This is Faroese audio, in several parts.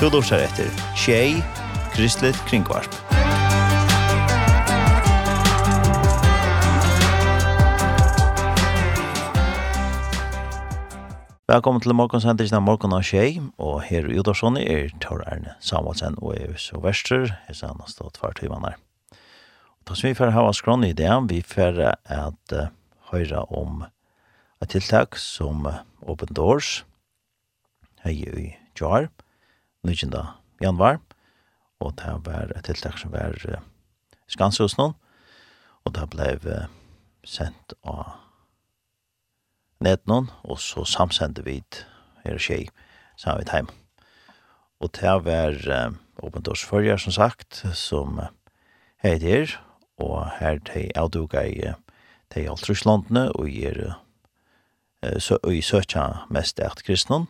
Du lortar etter Tjei, Kristelig Kringvarp. Velkommen til morgonsendingen av Morgon av Tjei, og her i Udorsson er Tor Erne Samuelsen og Eus og Vester, jeg sa han har stått for tøyvann her. Da som vi får hava skrann i det, vi får at uh, høyra om et tiltak som Open Doors, hei i Jar, nødgjende januar, og det var et tiltak som var uh, skanse hos noen, og det ble uh, sendt av nettnån, og så samsendte vi her og skjei, så har vi heim. Og det var uh, åpent års førjer, som sagt, som uh, heit og her til avduga i uh, til Altruslandene, og i er uh, så, og i søtja mest eit kristnån,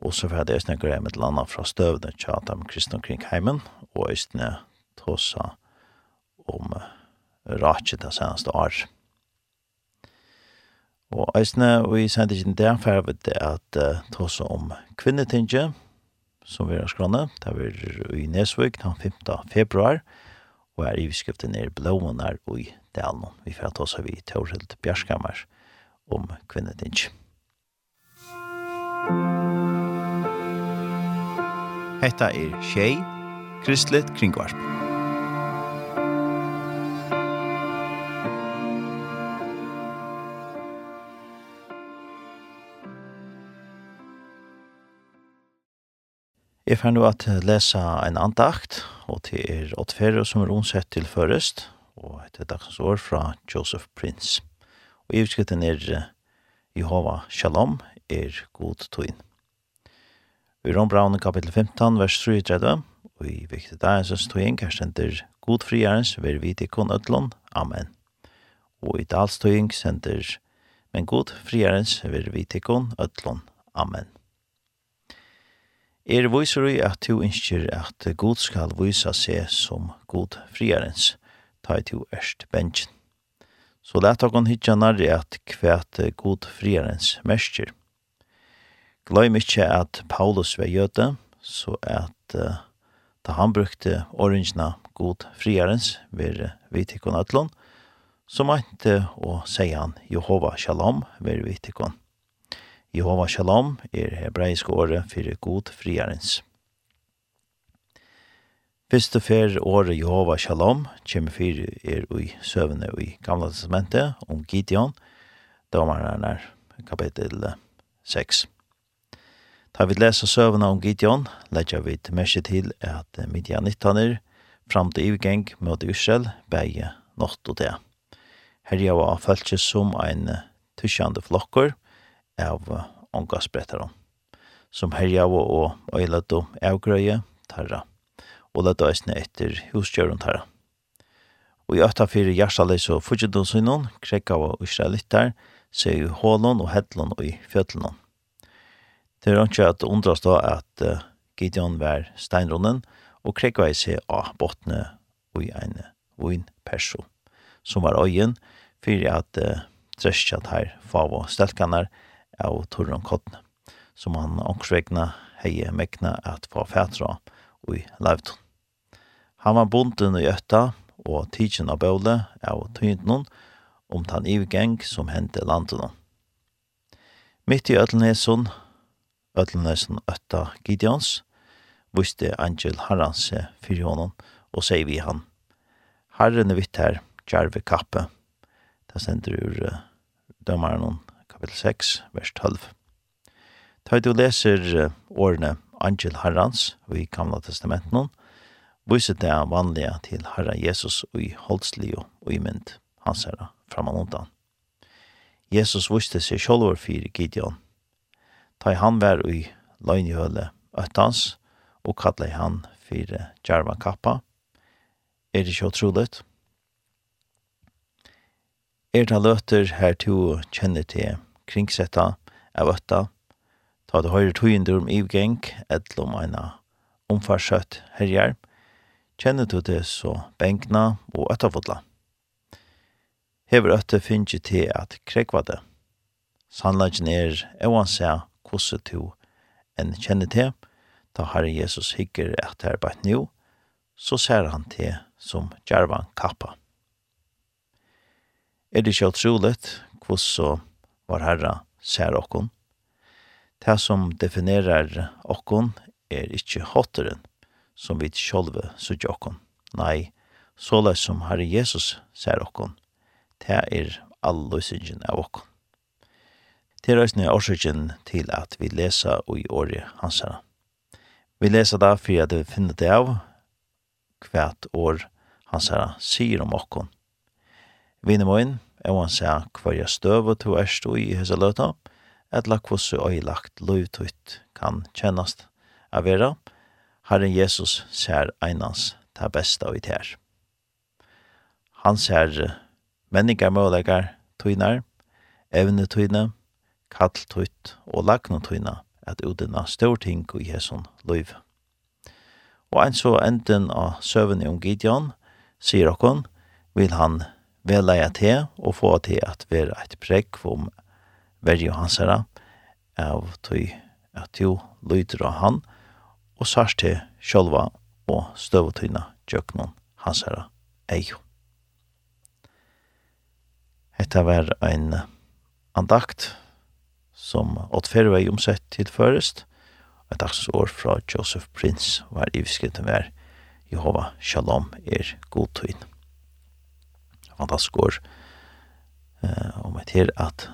Og så fyrir jeg snakker jeg med et landa fra støvende tjata med kristne omkring heimen, og jeg snakker tåsa om ratje det seneste år. Og jeg og i sendingen der fyrir vi det at uh, tåsa om kvinnetinget, som vi har skrannet, det er i Nesvik den 5. februar, og er i beskriften er blåmen her i Dalen. Vi får tåsa vi i Torhild Bjørskammer om kvinnetinget. Musikk Hetta er Shay Kristlet Kringvarp. Jeg får nå at lese en andakt, og til er åttferre som er omsett til først, og etter dagsens år fra Joseph Prince. Og i utskriften er Jehova Shalom, er god tog inn rom braun kapitel 15, vers 33, og i viktig dagens tøyen, kjærstender god friarens, ver vit kon ødlån. Amen. Og i dals sender men god friarens, ver vit kon ødlån. Amen. Er viser vi at du innskjer at god skal vise seg som god friarens, ta i to erst bensjen. Så lett dere hitja nærri at kvæt god friarens mestjer. Gløym ikkje at Paulus var jøte, så at uh, da han brukte orangene god friarens ved vitikon atlon, så mente å seie han Jehova Shalom ved vitikon. Jehova Shalom er hebraisk året for god friarens. Fyrste fer året Jehova Shalom, kjemmer fyr er i søvende i gamla testamentet om Gideon, domaren er kapitel 6. Da vi leser søvnene om Gideon, legger vi til merke til at midjanittaner fram til ivgeng mot Israel, beie nått og det. Her var følt som en tyskjande flokker av ångasbrettere, som herja og øylet og avgrøye tarra, og lette øsne etter husgjøren tarra. Og i øtta fyrir hjertaleis og fudgjødonsynon, krekka og israelittar, seg i hålon og hedlon og i fjøtlenon. Det er ikke at undrast da at uh, Gideon var steinrunden og krekva i seg av botne og i en vun perso som var øyen fyrir at uh, treskjad her favo stelkanar av Torron Kottne som han ångsvegna heie mekna at få fætra og i levton. Han var bonden i Øtta og tidsen av bøle av tøyntnån om tan ivgeng som hendte landet. Mitt i Øtlenheson Ødlenesen ötta Gideons, viste Angel Harans fyrir honom, og sier vi han, Herren er vitt her, Jarve Kappe. Det sender ur uh, dømmeren kapitel 6, vers 12. Da du leser uh, årene Angel Herrans i Gamla Testamenten, viser det vanlige til Herre Jesus i holdslig og i mynd, hans herre, framanundan. Jesus viste seg selv for Gideon, ta han vær i løgnjøle øttans, og kallet han fire djerva kappa. Er det ikke utrolig? Er det løter her to kjenner til kringsetta av øtta, ta det høyre tøyender om ivgeng, etter om en omfarsøtt herjer, kjenner du det så benkna og øttafotla. Hever øtte finnes til at krekva det. Sannleggen er, evansett, hvordan du enn kjenner til, da har Jesus hikker at her bare nå, så ser han til som djervan kappa. Er det ikke utroligt hvordan var herra ser okkon? Det som definerer okkon er ikke hotteren som vi sjolve sutja okkon. Nei, såleis som Herre Jesus ser okkon, det er all løsingen av okkon. Det er også årsøkjen til at vi lesa i året hansara. Vi lesa da for at vi finner det av hvert år hansara sier om okkon. Vinne inn, er han sier hva jeg støv og to erst i hese løta, et lakvosse lagt løytøyt kan kjennast av vera, Herren Jesus ser einans ta besta av i ter. Han ser menningar mølegar tøynar, evne tøynar, kall tøyt og lagna tøyna at utina storting i hesson løyv. Og ein så enden av søvn om Gideon, sier okkon, vil han velleia til og få til at vera eit prekk om verje hans herra, av tøy at jo lyder av han, og sars til sjølva og støvetøyna tjøknon hans herra eio. Hetta var ein andakt som åt fyrre omsett til først. Et dagsår fra Joseph Prince var ivskritt vær Jehova Shalom er godtøyn. Fantastisk år eh, om et her at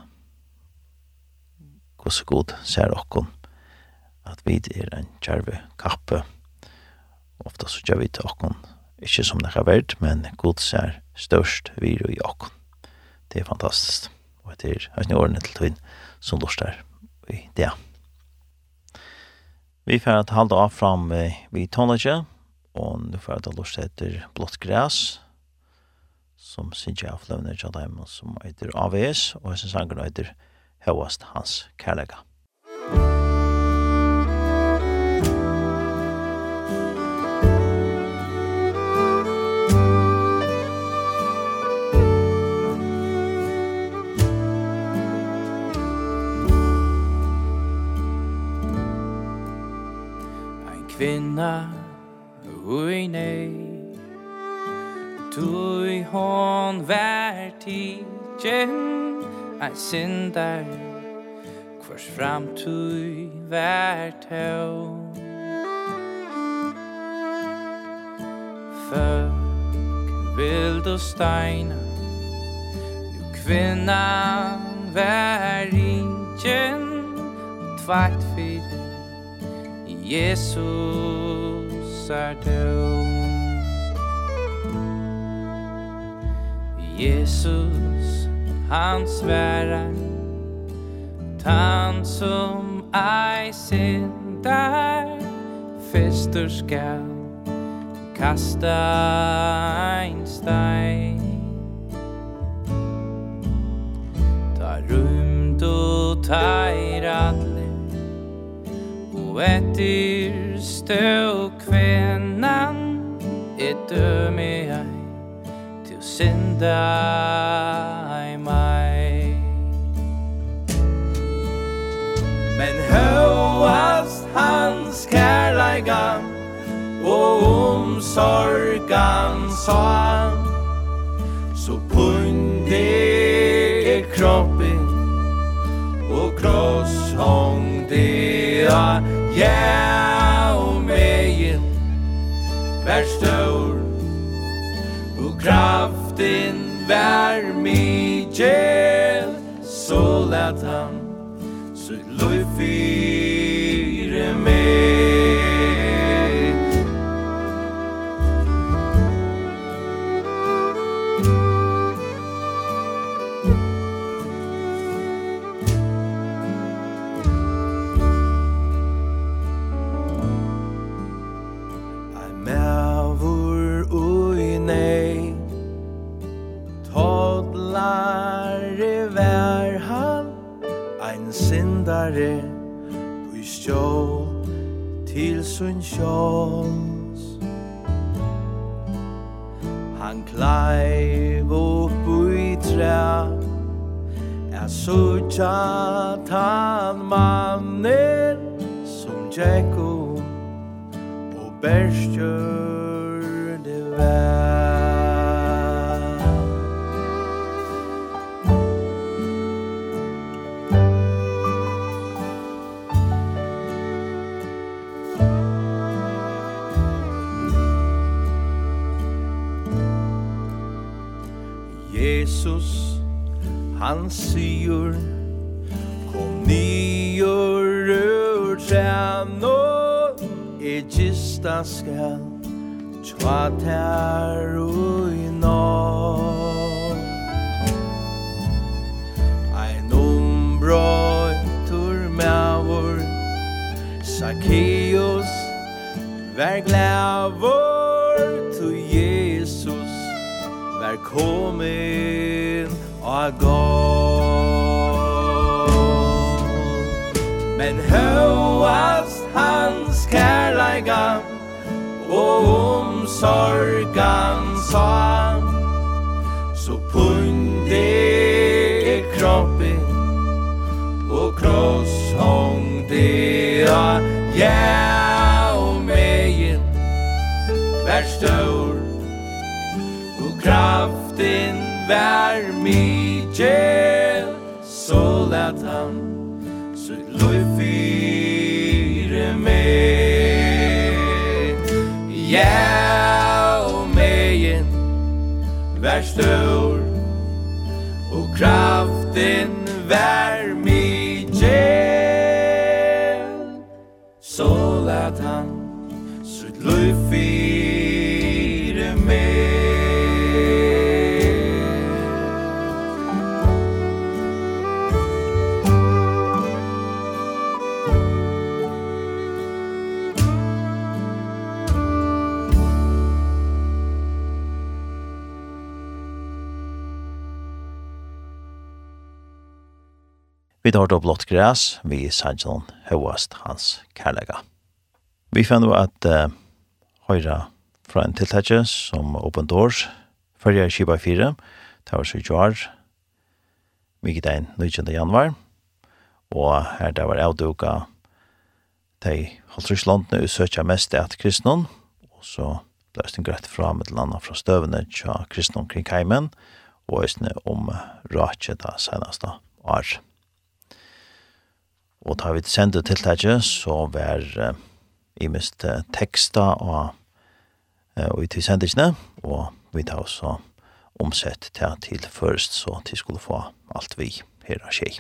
hos god ser okkon at vi er en kjærve kappe. Ofta så gjør vi til okkon ikke som det har vært, men god ser størst vir i okkon. Det er fantastisk. Og det er hans årene til tøyne som lort der i det. Vi får at halda av fram vi tonlaget, og nu får at lort etter blått græs, som synes jeg av løvner som heter AVS, og jeg synes han heter Høvast Hans Kærlega. kvinna Ui nei. Tui hon vær tidjen Ei sindar Kvars fram tui vær tau Fölk vild og steina Nu kvinnan vær idjen Tvart fyrir Jesus er du Jesus han svärar Tan som ei sindar Fester skal kasta ein stein. Ta rumt og teirat og etter støv kvennan et døme ei til synda i meg Men høvast hans kærleikan og omsorgan sa han så punde er kroppen og kross hong det er Ja, og megin Vær stor Og kraftin vær mykjel Så lät han Så lov fyre meg sindare Bui sjå til sun sjåls Han kleiv upp ui træ Er sutja tan mannen Som tjekko Og berstjør det vær han sier Kom nyer ur tjämno E gista skal Tva tær ui i norr Ein umbrøytur mævur Zacchaeus Vær glævur Tu Jesus Vær komið our God Men høvast hans kærleika Og omsorgan sa Så punde er kroppen Og kross hongdi av Ja, og megin Vær støv vær mykje så lät han så lov fyre meg. Ja og meien vær stor og kraften vær har då blått gräs, vi sannsjon høyast hans kærlega. Vi fann jo at uh, høyra fra en tiltakje som Open Doors, fyrir Kiba 4, det var så jar, mykje den 19. januar, og her det var avduka de halvtrys landene usøkja mest at kristnån, og så blei det greit fra med landa fra støvene tja kristnån kring heimen, og æsne om rakje da senaste år. Og da vi sendte tiltaket, så var uh, i mest uh, teksta og, uh, og i tilsendingsene, og vi tar også omsett til, til først, så til skulle få alt vi her av skje.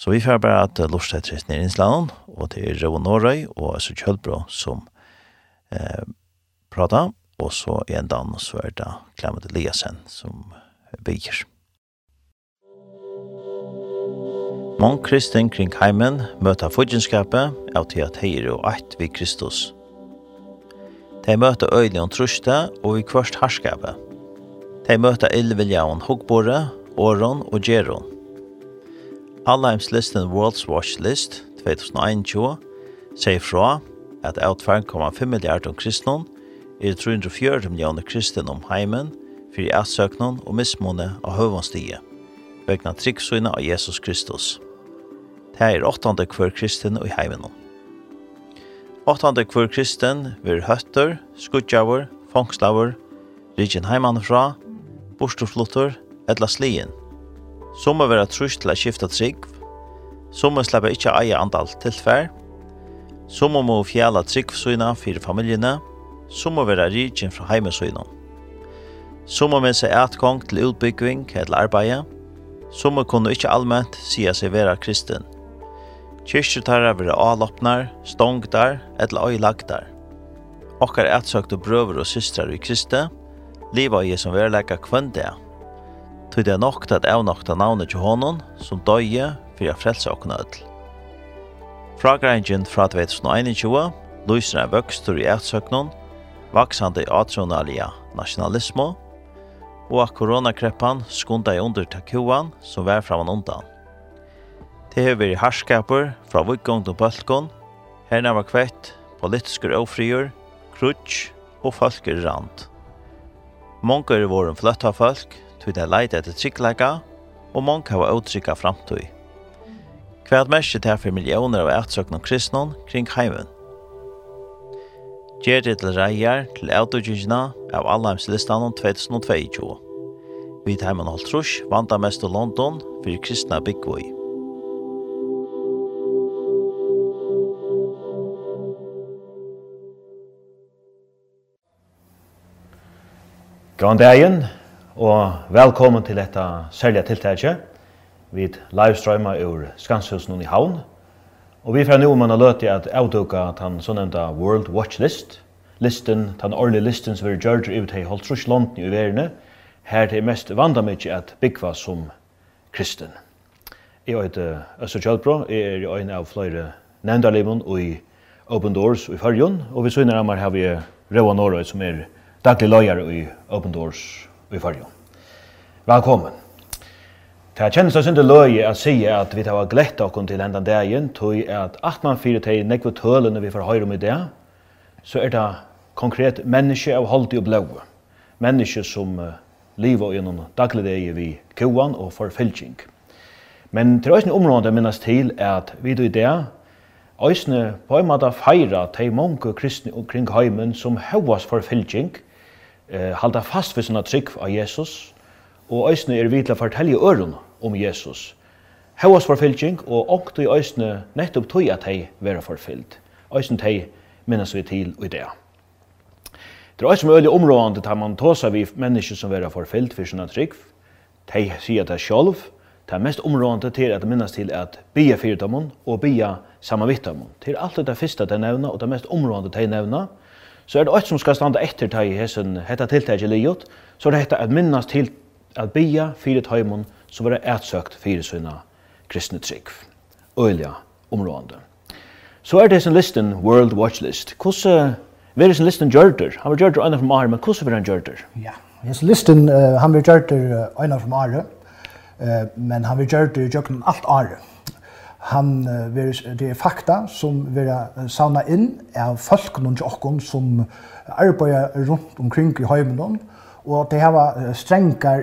Så vi får bare at uh, Lorsetresten er innslagen, og det er Røv Norøy og Øsser Kjølbro som uh, prater, og så en dag så er det Klemmet Eliasen som bygger. Mång kristen kring heimen møter fudgenskapet av til at heier og eit vi Kristus. De møter øyelig og truste og i kvørst harskapet. De møter illvilja og hogbore, åron og gjeron. Hallheimslisten World's Watch List 2021 sier fra at av 2,5 milliarder kristne er 340 millioner kristne om heimen for i atsøknene og mismåne av høvånstiget, vegna tryggsøyne av Jesus Kristus. Her er åttande kvør kristen og i heimenom. Åttande kvør kristen vil høtter, skudjavur, fångstavur, ryggen heimanfra, borstoflottor, etla slien. Somme vera trus til å skifte trygg, somme sleppa ikke eie andal tilfær, som må fjala trygg for fyrir som må vera ryggen fra heimesyna. Somme med seg atgong til utbygging eller arbeid, somme kunne ikkje allment sia seg vera kristen. Kyrkjetarra vera avloppnar, stongdar eller øylagdar. Okkar ætsøkte brøver og systrar i Kristi, liva i som verleika kvann det. Tøy det er nokt at avnokta navnet til honom som døye fyrir a frelsa okkna öll. Fragrangin fra 2021 lyser en vøkstur i ætsøknon, vaksande atronalia nationalismo, og at koronakreppan skunda i under takuan som vær framan undan. Det har vært harskaper fra vikgånd til bølgånd, herna var kvett, politiske ofrier, krutsk og folker rand. Mange er våren fløtt av folk, tog det leid etter tryggleika, og mange har utrykka framtøy. Hvert mest til for millioner av ehtsøkne kristne kring heimen. Gjer det til reier til autogyngina av Alheims-listan 2022. Vi heimen holdt trus, av mest til London, for kristna byggvøy. Gåan dagen, og velkommen til dette særlige tiltaket. Vi livestreamer ur Skanshusen i Havn. Og vi får nå om man har løtt i at avduka den sånnemte World Watch List. Listen, den årlige listen som vi gjør til ut i trus London i verden, her til mest vanda mykje at byggva som kristen. Jeg heter Øster Kjølbro, jeg er en av flere nevndarlimon og i Open Doors i Førjon, og vi synes at her har vi Røva Norøy som er kristen daglig løyare i Open Doors i Farjo. Velkommen. Det er kjennest synd løye å si at vi tar glett av til enda dagen, tog at at man fyrir til nekve tølene vi får høyre om i det, så er det konkret menneske av holdt og blåa. Menneske som uh, lever gjennom daglig dag vi koan og forfylking. Men til òsne området minnes til at vi i det Øysene på en måte feira til mange kristne omkring heimen som høyas for fylking, eh, halda fast ved sinna trygg av Jesus, og øysene er vi til å fortelle øren om Jesus. Hevas forfylking, og åkt i øysene nettopp tog at hei vera forfyllt. Øysene hei minnes vi til i det. Det er øysene øyelig områdende tar man tåsa vi mennesker som vera forfyllt for sinna trygg. Hei sier det sjolv, det er mest områdende til at minnes til at bia fyrdommen og bia sama Det er alt det første det nevna, og det mest områdende til nevna, så er det alt som skal standa etter til i hessen hetta tiltak i liot, så er det hetta at minnast til at bia fyrir tøymon som var ætsøkt fyrir sina kristne trygg. Øyla områdende. Så er det sin listen, World Watch List. Hvordan Ver sin listen gjørter. Han var gjørter øyne fra Ar, men hvordan var han gjørter? Ja, his listen uh, han var gjørter øyne fra Ar. Eh uh, men han var Jorder gjøkken alt Ar han ver det er fakta som vera sanna inn av folk og okkum som arbeider rundt omkring i heiminum og det hava strengar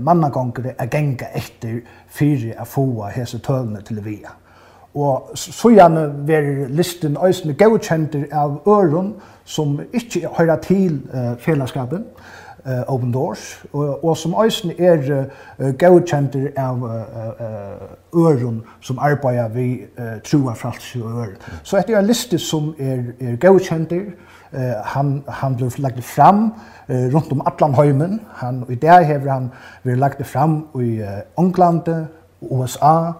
mannagonger að ganga etter fire að få hese tølene til via. Og så gjerne ver listen øysene godkjenter av øron som ikke hører til fellesskapen uh, Open Doors, og, og som eisen er uh, godkjenter av uh, øren som arbeider vi uh, trua fralse og øren. Så etter en liste som er, er godkjenter, uh, han, han ble lagt fram uh, rundt om Atlanheimen, han, og i det hever han ble lagt fram i uh, England, USA,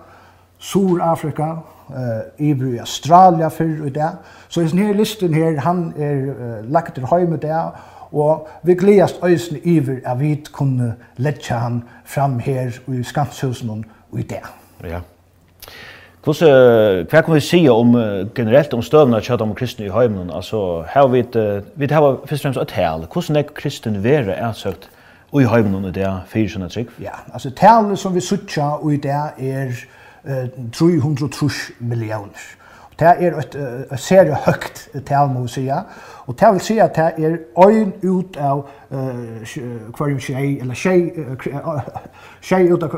Sur-Afrika, eh uh, i Australia för i det. Så i den här listan här han är uh, lagt till hem där Og vi gledast øysen iver at vi kunne letja han fram her i Skanshusen og i det. Ja. Hvordan, hva kan vi si om, generelt om støvna kjøtt om kristne i heimen? Altså, her vi, vi har først og fremst et hel. Hvordan er kristne være er søkt i heimen i det fire sånne trygg? Ja, altså talet som vi sutja i det er uh, 330 millioner. Det er et, et serie høyt tal, må vi sige. Og det vil si at det er øyn ut av uh, hver tjei, eller tjei, uh, tjei ut av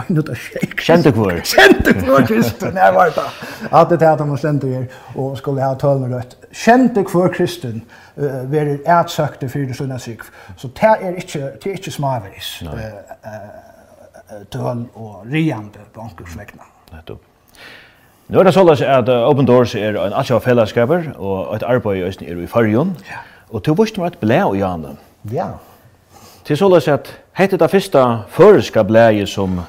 øyn ut av tjei. Kjente kvar. Kjente kvar, kristen, jeg var det. At det er at han stendte her, og skulle ha tølmer rødt. Kjente kvar, kristen, uh, være ætsøkte fyrir sunna syk. Så det er ikke, det er ikke smaveris, Uh, uh, tøl og riande på ankersvekna. Nettopp. Nu er det sånn at Open Doors er en atja fellesskaper og et arbeid i Østen er i Farjon. Ja. Og du viste meg et blæ og Janne. Ja. Til sånn at hette det første føreska blæje som,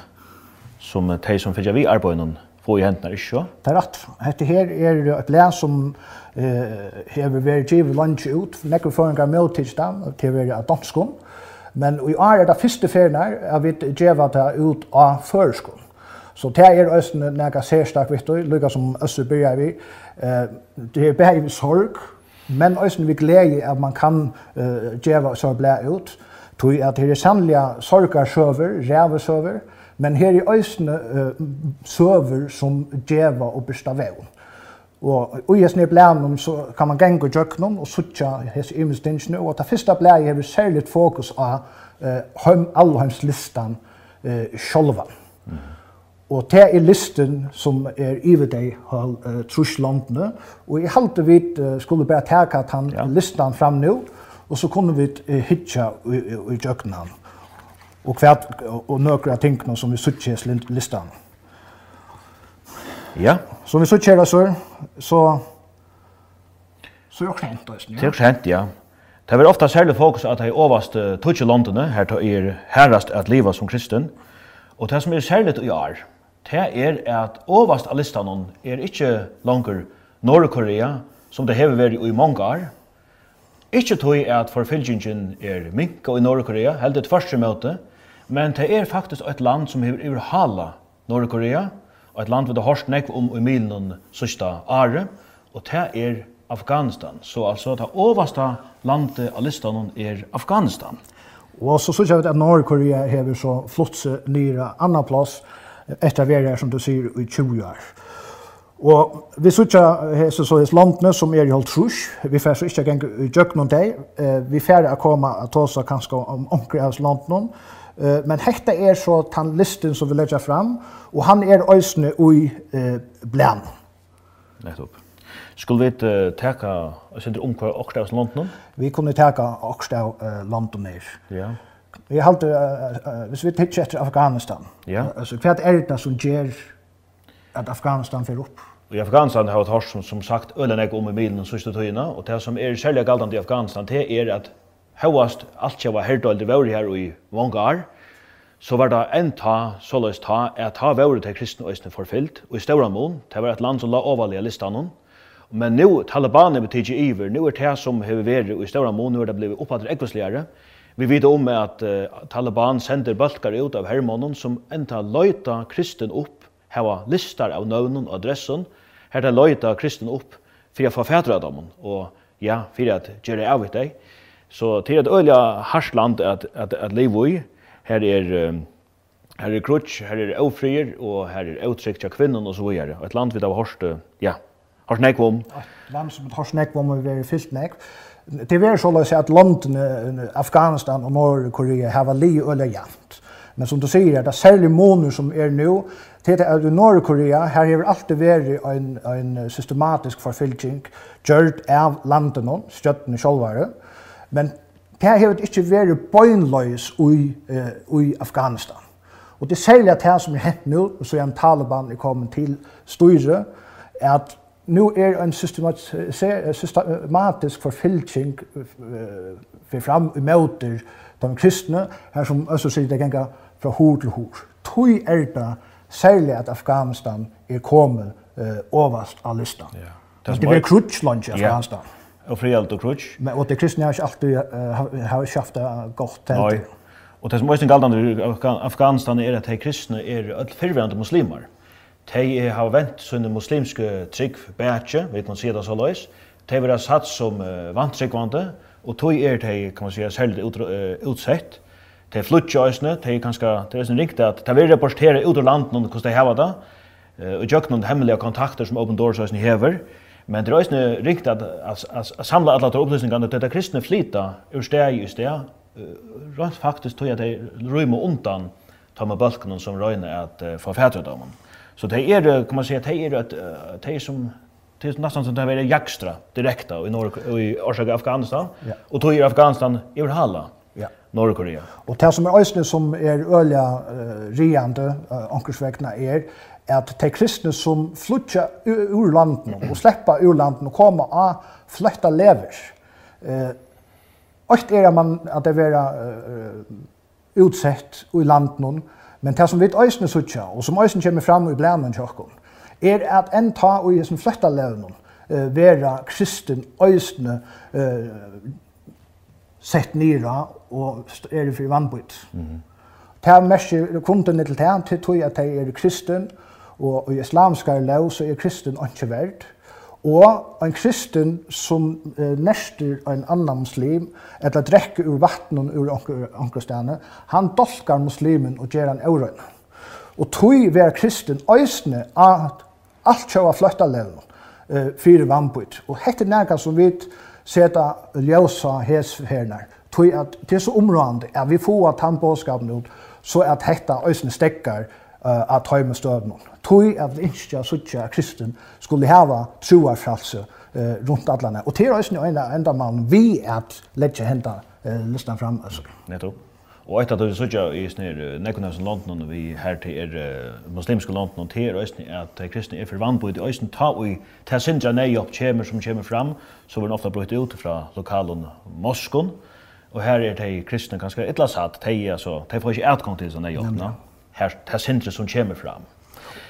som de som fyrir vi arbeid få i hendene, ikke? Det er rett. Hette her er et blæ som eh, har vært givet lunge ut, nekker for en gang med tidsdagen til å være danskom. Men i år er det første ferien her jeg vet, gjør det ut av føreskom. Så det er østen nega særstak vitt og, lykka som østen byrja vi. Det er bare i sorg, men også vi gleder at man kan uh, djeva så blæ ut. Tui at det er sannelig sorgar søver, ræve søver, men her i også uh, søver som djeva og byrsta vevn. Og i hesne blænum så kan man genga jøknum og suttja hese imestingsne, og at det fyrsta blæi vi særligt fokus av uh, allheimslistan uh, sjolvan. Mm. Og det er listen som er ivet deg av uh, truslandene. Og jeg halte vi uh, skulle bare teka at han ja. listet han fram nu, og så kunne vi uh, hitja i, i, i jøkken han. Og kvært og nøkra tingene som vi suttje i listan. Ja. Så vi suttje det så, så, så er det også. Ja. Det er også ja. Det er ofta særlig fokus at de overste tøtje landene, her er herrast at liva som kristen, og det som er særlig i år, det er at overast av listanen er ikke langer Nordkorea, som det hever vært i mange år. Ikke tog at forfylgjingen er minka i Nordkorea, heldig et første møte, men det er faktisk et land som hever urhala Norge-Korea, og et land vi har hørt nekv om i milen sista året, og det er Afghanistan. Så altså det overste landet av listan er Afghanistan. Og så synes jeg at Norge-Korea hever så flott seg nyra anna plass, etter vi som du sier, i 20 år. Og vi sutja hese så hese landene som er i holdt trus, vi fær så ikke geng i djøk noen deg, vi fær å komme og ta oss kanskje om omkring hese landene, men hekta er så tan listen som vi legger fram, og han er øysene ui eh, blæn. Nettopp. Skulle vi uh, teka, om du omkring Åkstav landene? Vi kunne teka Åkstav landene. Ja. Yeah. Vi halte, uh, hvis vi tittar etter Afghanistan, ja. altså, hva er det som gjør at Afghanistan fer opp? I Afghanistan har vi hørt som, som sagt ølen är om i milen den siste tøyene, og det som er særlig galt i Afghanistan, det er at høyest alt jeg var herdøyde vore her i mange år, så var det en ta, såleis ta, at ta vore til kristne øyne forfylt, og i stora mån det var et land som la overlige listan hon, men nu Taliban er betidig iver, nu er det som har vært i Stauramon, nu er det blevet oppadre ekvisligere, Vi vet om at uh, Taliban sender balkar ut av hermånen som enda løyta kristen opp, heva listar av nøvnen og adressen, her det løyta kristen opp for å få fædra dem, og ja, for at gjøre av deg. Så til et øyla hardt land at, at, at liv i, her er, um, her er krutsk, her er ofrier, og her er avtrykk av kvinnen og så videre. Et land vi da har hørt, ja, har snakk om. Et land som har snakk om og vi har fyllt nekk det är så att säga att London, Afghanistan och Norrkorea har li öle jämnt. Men som du säger, det är särskilt månader som är nu. Det är att i Norrkorea här har alltid varit en, en systematisk förfylgning gjort av landen, stötten själva. Men det har inte varit bönlös i, i Afghanistan. Och det är särskilt det som är hänt nu, så är en Taliban är kommit till styre, att nu er en systematisk forfylking for fram i møter de kristne, her som også sier det ganger fra hår til hår. Tøy er det særlig at Afghanistan er kommet uh, overast av listan. Ja. Det blir krutslånd i Afghanistan. Ja. Og frihet og krutsk. Men og det kristne har ikke alltid uh, har skjaft det godt til. Nei. Og det som også er galdende i Afghanistan er at de kristne er alle fyrværende muslimer de har vent sunne muslimske trygg bætje, vi kan si det så løys. De har satt som uh, vantrykvande, og tog er de, kan man si, særlig ut, uh, utsett. De flutja øsne, de er kanskje, det er sånn riktig at de vil rapportere ut av landet om hvordan de har det, uh, og gjør noen hemmelige kontakter som Open Doors øsne hever. Men det er øsne riktig at, at, at, at samla alle de opplysningene til at kristne flyta ur steg i steg, uh, rent faktisk tog at de rymmer undan ta med bølken som røyne at uh, få fætredommen. Så det är kan man säga det är att det er som det er nästan som det är jakstra direkt i norr i Orsaka Afghanistan ja. och då är Afghanistan i Hala. Ja. Nordkorea. Och det som är ösnen som är öliga uh, riande uh, ankersvägna är at de kristne som flytja ur landen og sleppa ur landen og koma av flytta lever. Eh, Ocht er man at det vera uh, utsett i landen Men det som vi øysene sutja, og som øysene kommer fram i blænen tjokken, er at en ta og i som fløtta levnen uh, vera kristen øysene uh, sett nira og er fri vannbytt. Mm -hmm. Det merker kunden til det, til tog at det er kristen, og i islamskar lov så er kristen ikke verdt og ein kristen som eh, nester ein annan muslim eller drekker ur vattnet ur ankerstene, han dolkar muslimen og gjør han eurøyne. Og tog vera kristen øysene at alt kjøva fløtta levn uh, fyrir vannbud. Og hette nega som vi seta ljøsa hes hernar. Tog at det er så områdende at vi får at han båskapen ut så at hetta øysene stekkar uh, at høyme støvnån tog at suttje suttja kristen skulle hava troarfralse uh, rundt allane. Og til oss er enda man vi at letja henta uh, listan fram. Altså. Nettopp. Og etter at vi suttja i snir nekonavsen London vi her til er uh, muslimske London og til røysen er at kristne er forvandboi i øysen ta vi ta sindra nei opp kjemer som kjemer fram så var den ofta brukt ut fra lokalen Moskon. Og her er det kristne ganske illa satt, de, altså, de får ikke utgang til sånne jobb. Her, här er sindre som kommer fram.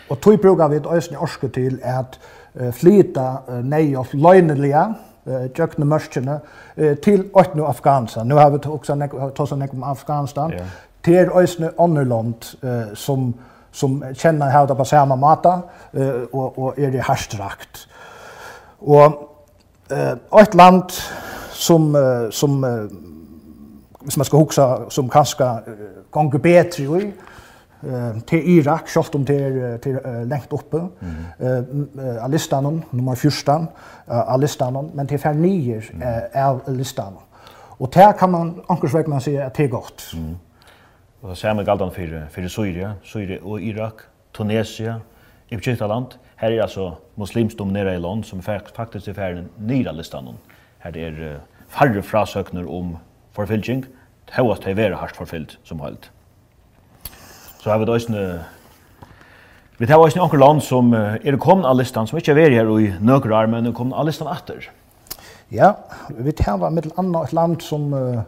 Og tog brukar vi et øyne orske til at uh, flyta uh, neiof løgnelige, tjøkne mørskene, til åttende Afghanistan. Nå har vi også tåst nek om Afghanistan. Yeah. Til øyne ånderland som, som kjenner hevda på samme måte, og, og er i herstrakt. Og ett land som, som hvis man skal huske som kanskje gonger bedre i, eh till Irak självt om till till längt uppe eh alistanon nummer 14 alistanon men till färnier är listan och där kan man ankarsvägna säga att det är gott. Mm. och så med galdan för för Syrien Syrien och Irak Tunisien Egyptaland. Här är alltså i land som faktiskt är färden nya listan här är färre frasökner om förfylking varit det hardt forfyllt som helt så har vi då en Vi tar oss några land som är det av listan som inte är här i några år men komna alla listan etter. Ja, vi tar var mittel annat ett land som uh,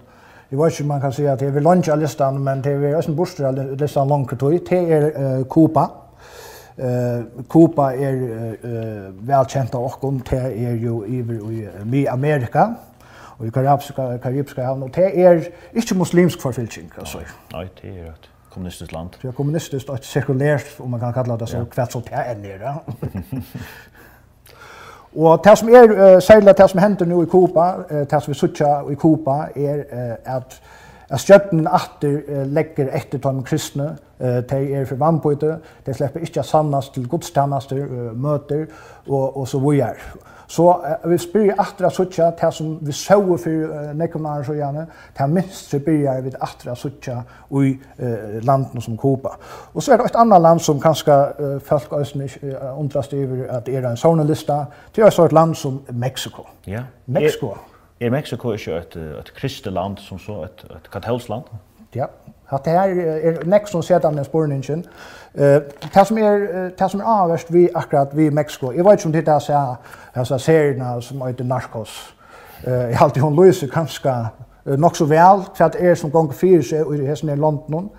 Jag vet om man kan säga att det är lunch av listan, men det är også en borster av listan langt tog. Det är uh, Kupa. Uh, Kupa är uh, velkjent av oss. Det är ju i, i, Amerika och i Karibiska, Karibiska havn. og det är inte muslimsk forfylking, altså. Nej, det är rätt kommunistiskt land. Ja, kommunistiskt och sekulärt om man kan kalla det så ja. kvätt så det är nere. Och det som är uh, särskilt det som händer nu i Kuba, uh, det som vi söker i Kuba är uh, att at stjøtten atter uh, legger efter tom kristna uh, de er för vannbøyde, de släpper inte sannast till godstjenester, uh, möter och, och så vidare. Så uh, vi spyrir atra suttja, till som vi så for uh, nekomarer så gjerne, det minst så byrjar vi atra suttja i uh, landen som Kopa. Og så er det et annet land som kanskje uh, folk øyne uh, undrast over at det er en sånne lista, det er et land som Mexiko. Ja. Mexiko. Er Er Mexiko ikke et, et kristeland som så et, et katolsk land? Ja, at det her er nek som sier den spårningen. Uh, det som er, det som er avverst vi akkurat vi i Mexiko, jeg vet ikke om det er så, altså serierne som heter Narcos. Uh, jeg har alltid hun løser kanskje uh, nok så vel, for at er som ganger fyrer seg i hessen i London.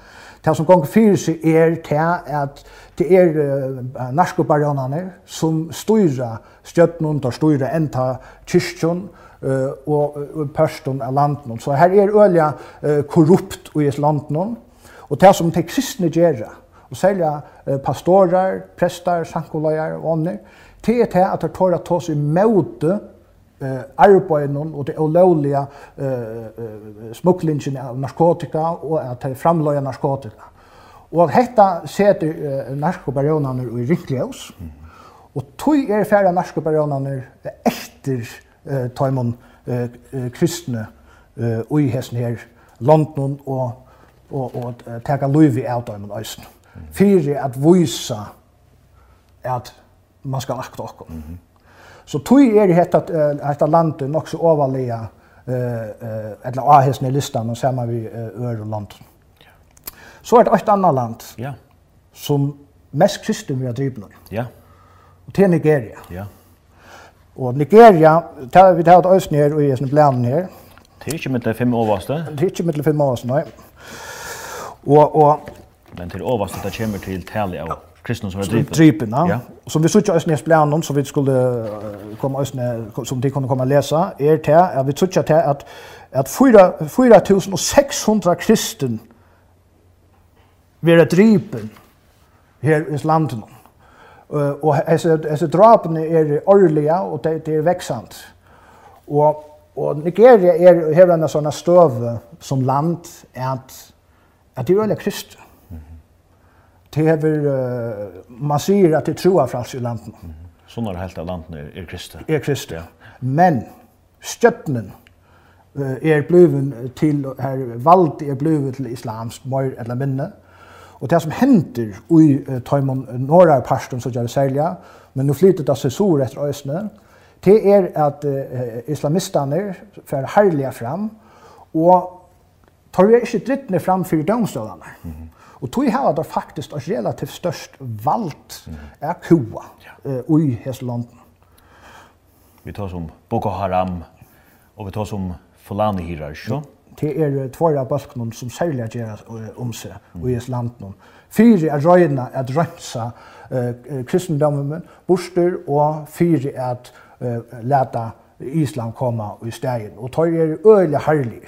Det som ganger fyrer seg er til at det er uh, narkobaronene som styrer støtten, der styrer enda kyrkjøn, og, og pørsten av landen. Så her er ølja korrupt i landen. Og det som de kristne gjør, og særlig pastorer, prester, sankoløyer og andre, det er det at de tar å ta seg møte eh arbeidnon og det olovliga eh smugglingen av narkotika og at det framløyer narkotika. Og dette setter uh, narkobaronaner i rikkljós. Og tog er færre narkobaronaner etter eh, tar eh, kristne eh, ui hessen her London og, og, og taka luivi av dem og. Fyrir at vísa at man skal akta okkom. Mm -hmm. Så tui er hetta, hetta landet nok så overlega eh, eller ahesne i listan og sama vi eh, land. London. Så er det eit anna land ja. som mest kristen vi har drivna. Ja. Og til Nigeria. Ja. Og Nigeria, tar vi tar et øyne her og i sånne planen her. Det er ikke mitt fem overste? Det er ikke mitt fem overste, nei. Og, og... Men til overste, det kommer til tale av kristne som er drypen. Drypen, ja. ja. Som vi suttet øyne i planen, så vi skulle komme øyne, som de kunne komme og lese, er til at vi suttet til at, at 4600 kristne vil drypen her i landet nå og altså altså drapene er årlige og det, det er veksant. Og og Nigeria er har en sånn støve som land at at det er veldig krist. Mm -hmm. Det har uh, man sier at det tror fra i landet. Mm -hmm. Sånn er det helt av landet er, er kristne. Er kristne. Ja. Men støttenen uh, er bliven til her valgt er blevet til islamsk mer eller mindre. Mm Og det som henter i uh, Tøymon norra parsten, så gjør det særlig, men nå flyttet det seg sår etter øsene, det er at uh, islamistene får herlige fram, og tar vi ikke drittene fram for domstolene. Mm -hmm. Og tog her det faktisk et relativt størst valgt mm -hmm. er kua uh, i Heselanden. Vi tar som Boko Haram, og vi tar som Fulani-hirar, ikke? det er tvåra balknum som særlig gjør om seg og i landnum. Fyre er røyna at rømsa uh, kristendommen borster og fyri at uh, leta Islam koma i stegin. Og tøy er øyelig herlig.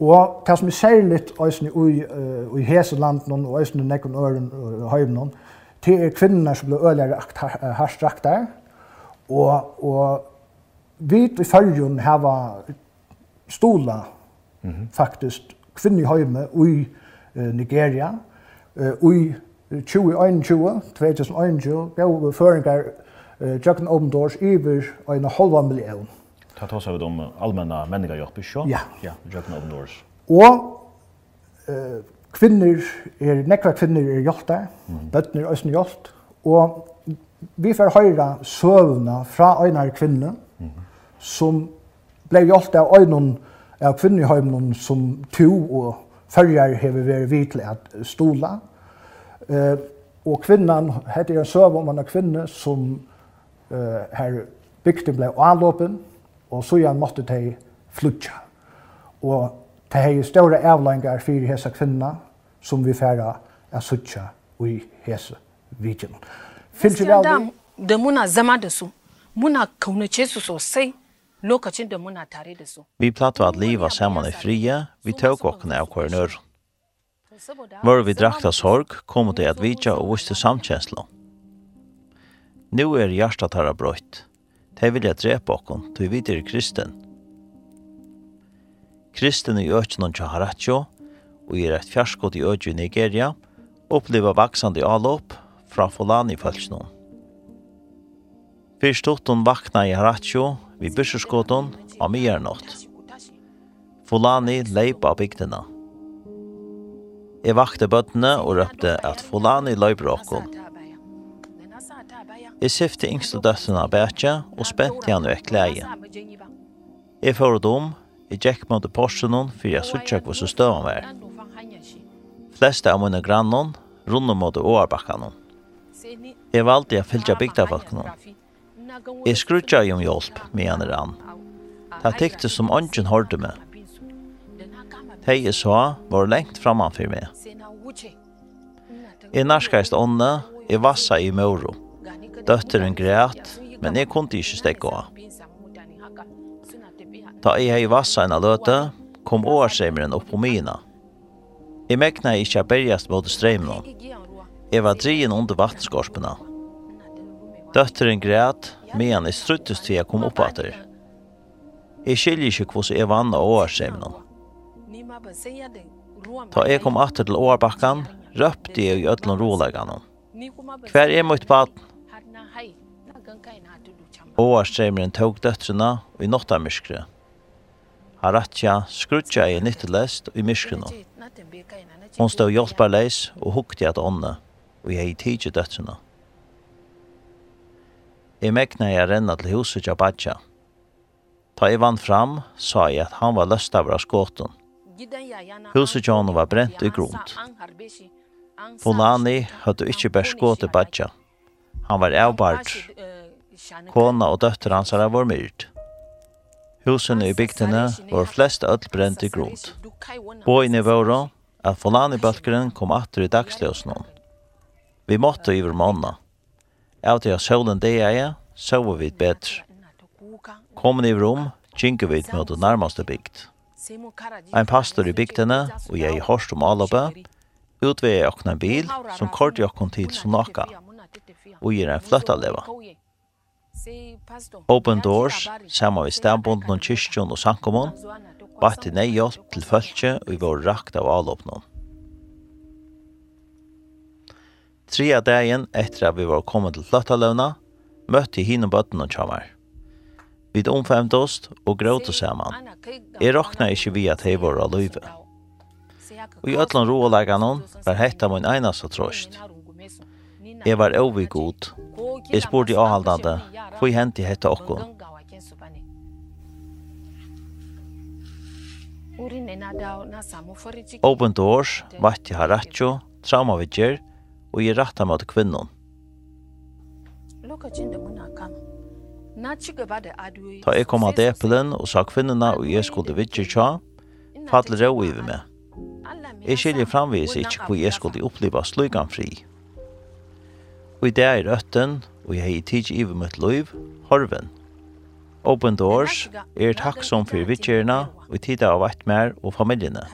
Og det som er særlig òsne i, uh, i hese landnum og i nekken øren og høymnum, det er kvinnerne som blir øyelig herstraktar. Og, og vi i følgen hava stola mm -hmm. faktisk kvinner i høyme i uh, Nigeria, uh, i 2021, 2021, gav vi føringar uh, Jøkken Åbendors iver en halva million. Ta ta seg om allmenna menningar hjelp, ikke? Ja. Ja, Jøkken Åbendors. Og uh, kvinner, er, nekva kvinner er hjelp der, mm -hmm. bøttner er hjelp, og vi får høyra søvna fra en av kvinner, mm -hmm. som ble hjelp av øynon av kvinneheimen som to og følger har vi vidt vid att stola. Eh, och kvinnan heter en søv om en kvinna som eh, her bygden blev avlåpen och så jag måste de flytja. Och det har är stora avlängar för hessa kvinna som vi færa att suttja i hessa vidgen. Fyllt det av det? Det zama da su, mona kaunace su sosai lokacin da muna tare da su. Vi plato at liva saman i fria, vi tåg okkene av hver nør. Mør vi drakta sorg, kom det at vidja og viste samkjenslo. Nu er hjertet her brøyt. De jeg drepa okkon, du vid er kristen. Kristen i økjennom tja haratjo, og i rett fjarskot i økje i Nigeria, oppleva vaksande avlopp fra Fulani-følsjonen. Fyrst utan vakna i haratjo, vi byrserskåton av migjernått. Fulani leip av bygdina. Jeg vakte bøttene og røpte at Fulani løyper okkom. Jeg syfte yngste døttene av bætja og spente han vekk leie. Jeg får om, jeg gikk mot porsen for jeg sutja hva så støv han var. Fleste av mine grannon rundt mot åarbakkene. Jeg valgte jeg fylte bygda folk noen. Jeg skrutja i om hjelp, mener han. Det tykte som ånden hørte meg. Det jeg sa var lengt framför meg. Jeg narskast ånda, jeg vassa i moro. Døtteren græt, men jeg kunne ikke stekke av. Da jeg hei vassa en løte, kom årsreimeren opp på mina. Jeg mekna ikke jeg bergast mot streimen. Jeg var drien under vattenskorpene. Døtteren grät, medan jeg struttes til jeg kom opp etter. Jeg skiljer ikke hvordan jeg vann av årsevnen. Da jeg kom etter til årbakken, røpte jeg i ødelen roleggene. Hver er mot baden? Årsevnen tog døtrene og i nåtta myskre. Haratja skrutja i nyttelest og i myskrene. Hon stod hjelparleis og hukte at ånne, og jeg tidsi døtrene. Jeg mekna jeg renna til huset av Badja. Ta jeg vann fram, sa jeg at han var løst av skåten. Huset av var brent i grunt. Fulani hadde ikke bare skåte Badja. Han var avbart. Kona og døtter hans var vært myrt. Husene i bygdene var flest ødel brent i grunt. Båene var at Fulani-bølgeren kom atter i dagsløsene. Vi måtte i vår måned. Av til at solen det er, sover vi bedre. Kommer i rom, kjenker vi mot det nærmeste bygd. Ein pastor i bygdene, og jeg i hørst om Alabø, utveger jeg åkne en bil som kort jeg kom til Sonaka, og gir en fløttaleva. Open Doors, sammen med stambunden og kyrkjon og sankomon, batt i nei hjelp til følge, og i vår rakt av avlåpnån. Tria dagen etter at vi var kommet til Fløttaløvna, møtte jeg henne bøtten og kjammer. Vi omfemte oss og gråte sammen. Jeg råkna ikke vi at jeg var av løyve. Og i øtlen rolegene var hette min eneste trøst. Jeg var ovig god. Jeg spurte i avhaldande, hvor jeg hentet hette okko. Open Doors, Vatti Haracho, Trauma Vidger, og i rattar mot kvinnon. Ta jeg kom av depelen og sa kvinnerne og jeg skulle vidtje tja, fattelig rå i vi med. Jeg skiljer framvis ikke hvor jeg skulle oppleva slugan fri. Og i det er røtten, og jeg har tid i vi mitt liv, horven. Open Doors er takksom for vittgjørene og tida av vett mer og familjene.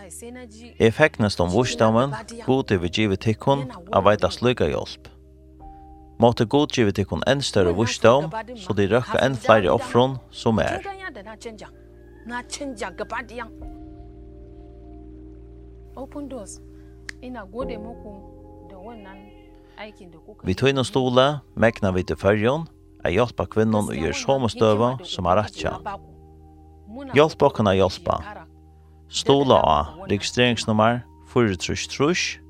Jeg feknes om vursdamen, god er vi givet tikkun av veita sløyga hjelp. Måte god givet tikkun enn større vursdam, så de røkka enn flere offron som er. Open Doors, ina gode muku da wannan aikin da kuka. Vi tøyna stola, megna vi til fyrjon, er hjelpa kvinnon og gjør som støva som har ratja. Hjelp okken hjelpa. Stola av registreringsnummer 433,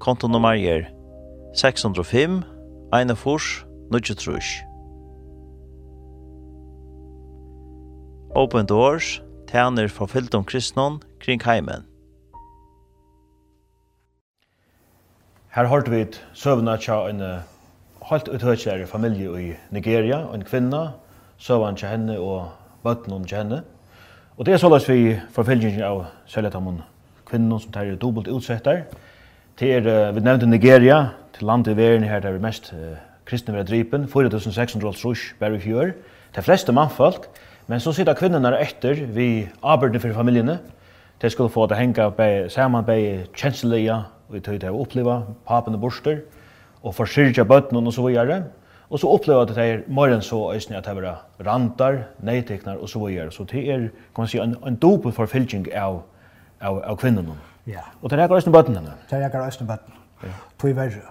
kontonummer er 605 41 93. Open Doors tæner for fyltom kristnon kring heimen. Her hørte vi søvna tja en helt utøkjere familie i Nigeria, og en kvinna, søvann til henne og bøtten til henne. Og det er såleis vi forfølgingen av Søljetamon kvinnen som tar dobbelt utsettar. Det er, vi nevnte Nigeria, til landet i verden her der vi mest uh, kristne vera drypen, 4600 rush bare i fjør. Det fleste mannfolk, men så sitter kvinnerne etter vi arbeidene for familiene. De skulle få det henga sammen med kjenslige, og vi tøyde å oppleva, papene borster, og forsyrja bøtnen og så videre. Og så opplever at det er mer enn så øyne at det er rantar, neiteknar og så videre. Så det er, kan man si, en, en dope forfylking av, av, av kvinnerne. Ja. Og det er ikke øyne bøtnene. Det er ikke øyne bøtnene. Ja. Tog verre.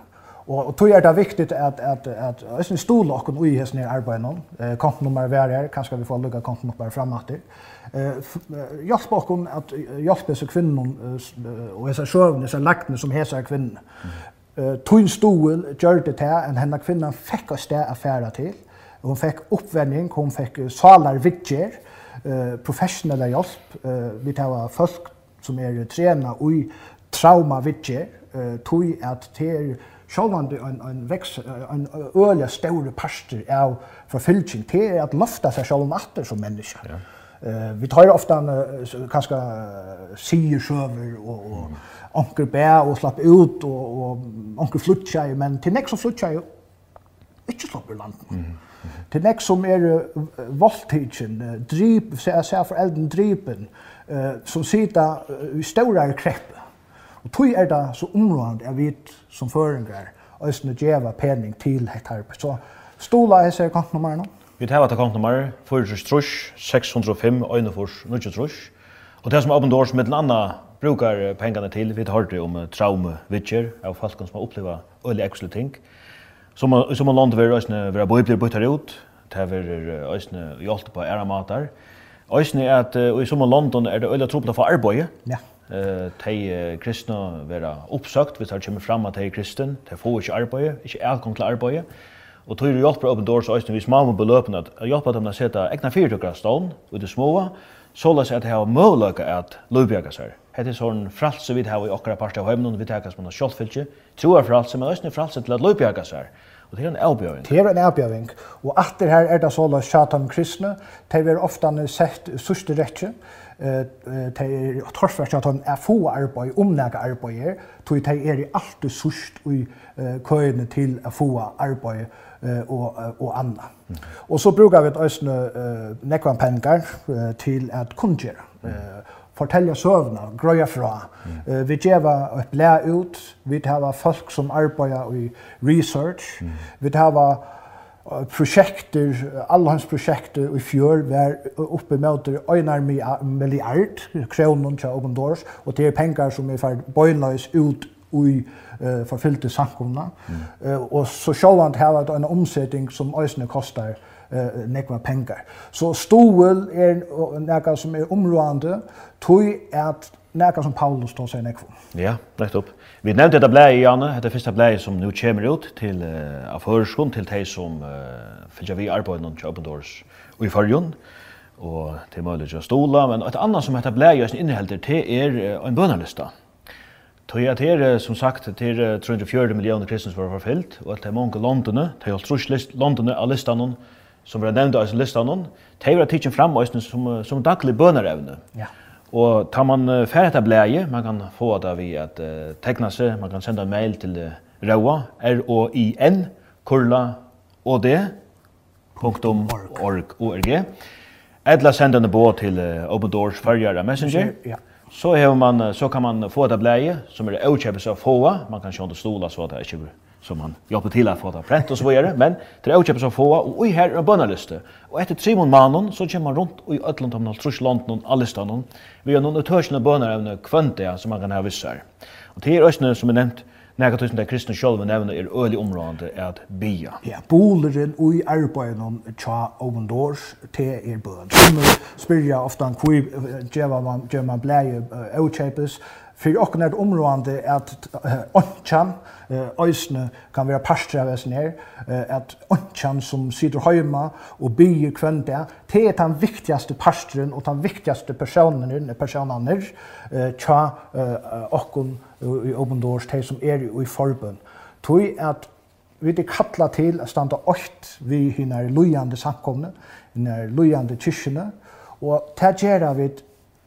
Og, og tog er det viktig at, at, at øyne stole okken ui hesten i arbeidet nå. Eh, kontonummer er her, kanskje vi får lukka kontonummer frematter. Eh, hjelp okken at hjelpe disse kvinnerne og disse sjøvne disse lagtene som heser kvinnerne. Mm Eh tun stol gjorde det här en henne kvinnan fick oss där affära till. Hon fick oppvending hon fick salar vidger, eh professionell hjälp. Eh vi tar folk som er trena i trauma vidger, eh tog att till sjálvandi en, en, veks, en øle stóru parster av forfylging til at lofta seg sjálv atter som menneske. Ja. Eh vi tar ofta uh, kanskje sier sjøver og og mm onker bæ og slapp ut og, og onker flutja, men til nek som flutja jo ikke slapp ur. Mm. Mm. Til nek som er uh, voldtidsen, uh, drip, se, se for elden dripen, uh, som sida uh, i større krepp. Og tog er det så områdende jeg vet som føringer, jeg djeva pening til hett her. Så stola jeg ser kontnummer nå. Vi tar et kontnummer, 4 trusch, 605, 1 trusch, 9. Og det som er åpent års med den andre brukar pengarna till. Vi har det om trauma, vitcher, av folk som har upplevt öliga äckliga ting. Som som land vi rösna våra bibler byter ut. Det är ösna hjälp på era matar. Ösna är att i som London är det öliga trubbla för arbete. Ja. Eh te kristna vera uppsökt vi tar kommer fram att te kristen, te får inte arbete, inte är till arbete. Og tog du hjelper Open Doors og vi små med beløpene at hjelper dem å sette egna fyrtøkker av stånd ut i små, så løs at jeg har mulighet at lovbjerger seg. Hetta er sån fralse við hava í okkara parti av heiminum við takast mun sjálvfylgi. Trúar fralse, men øysni fralse til at løpa jakasar. Og det er en avbjøring. Det er en avbjøring. Og atter her er det såla Shatan kristne. De er ofte sett sørste rettje. De er torsvært at han er få arbeid, omnægge arbeider. Tog de er alltid sørst i køyene til å få arbeid og, og anna. Mm. Og så brukar vi et øsne uh, nekvan pengar uh, til at kundgjera. Uh, fortelja søvna, grøya fra. Mm. vi gjeva et blæ ut, vi hava folk som arbeider i research, mm. vi hava projekter, allhans projekter i fjør var uppe med øynar milliard kronor till Open Doors, og det är pengar som är för bøynløys ut i uh, forfyllte samkomna. Mm. Uh, og så sjåvand hava en omsättning som ösne kostar eh nekva pengar. Så stol er nekka som er områdande tøy at nekka som Paulus då seg nekva. Ja, nettopp. Vi nevnte dette blei Janne, dette første blei som nu kommer ut til uh, avhørskund til de som uh, fylgja vi arbeid noen til Open Doors og i fargen og til mulig å stola, men et annet som heter blei som innehelder til er uh, en bønnerlista. Tøy at her, som sagt, til 340 millioner kristne som var forfylt, og at det er mange landene, det er jo trus landene av listene, som vi har nevnt av listan hon, de har tidsen fram som, som, som daglig bønerevne. Ja. Og tar man uh, ferdig til bleie, man kan få det vi at uh, tekna seg, man kan senda en mail til uh, ROA, R-O-I-N, kurla, og det, punktum, org, O-R-G. Edla senda en båt til uh, Open Doors Färjara Messenger. Ja. Så, man, så kan man få det bleie, som er avkjøpes av få, man kan sjå det stola så det er ikke blir som man jobbar till att få det prent och så vidare. Men det är också som få och i här är bönaliste. Och efter tre månader mannen så kommer man runt och i ödland om något land någon allista någon. Vi har någon utörsna bönar även kvöntiga som man kan ha vissar. Och det är också som är nämnt Nega tusen der kristne sjølve nevner er øli er at bia. Ja, boleren ui arbeidon tja open doors te er bøn. Summer spyrja ofta en kvip, djeva man, djeva man blæje, uh, för och när området att onchan ösne kan vara pasträves ner att onchan som sitter hemma och byr kväll där det är den viktigaste pastren och den viktigaste personen personen eh tja och i open doors till som är i förbön tog att vi det kalla til å standa åkt vi hinar lujande samkomne, hinner lujande kyrkjene, og det gjør vi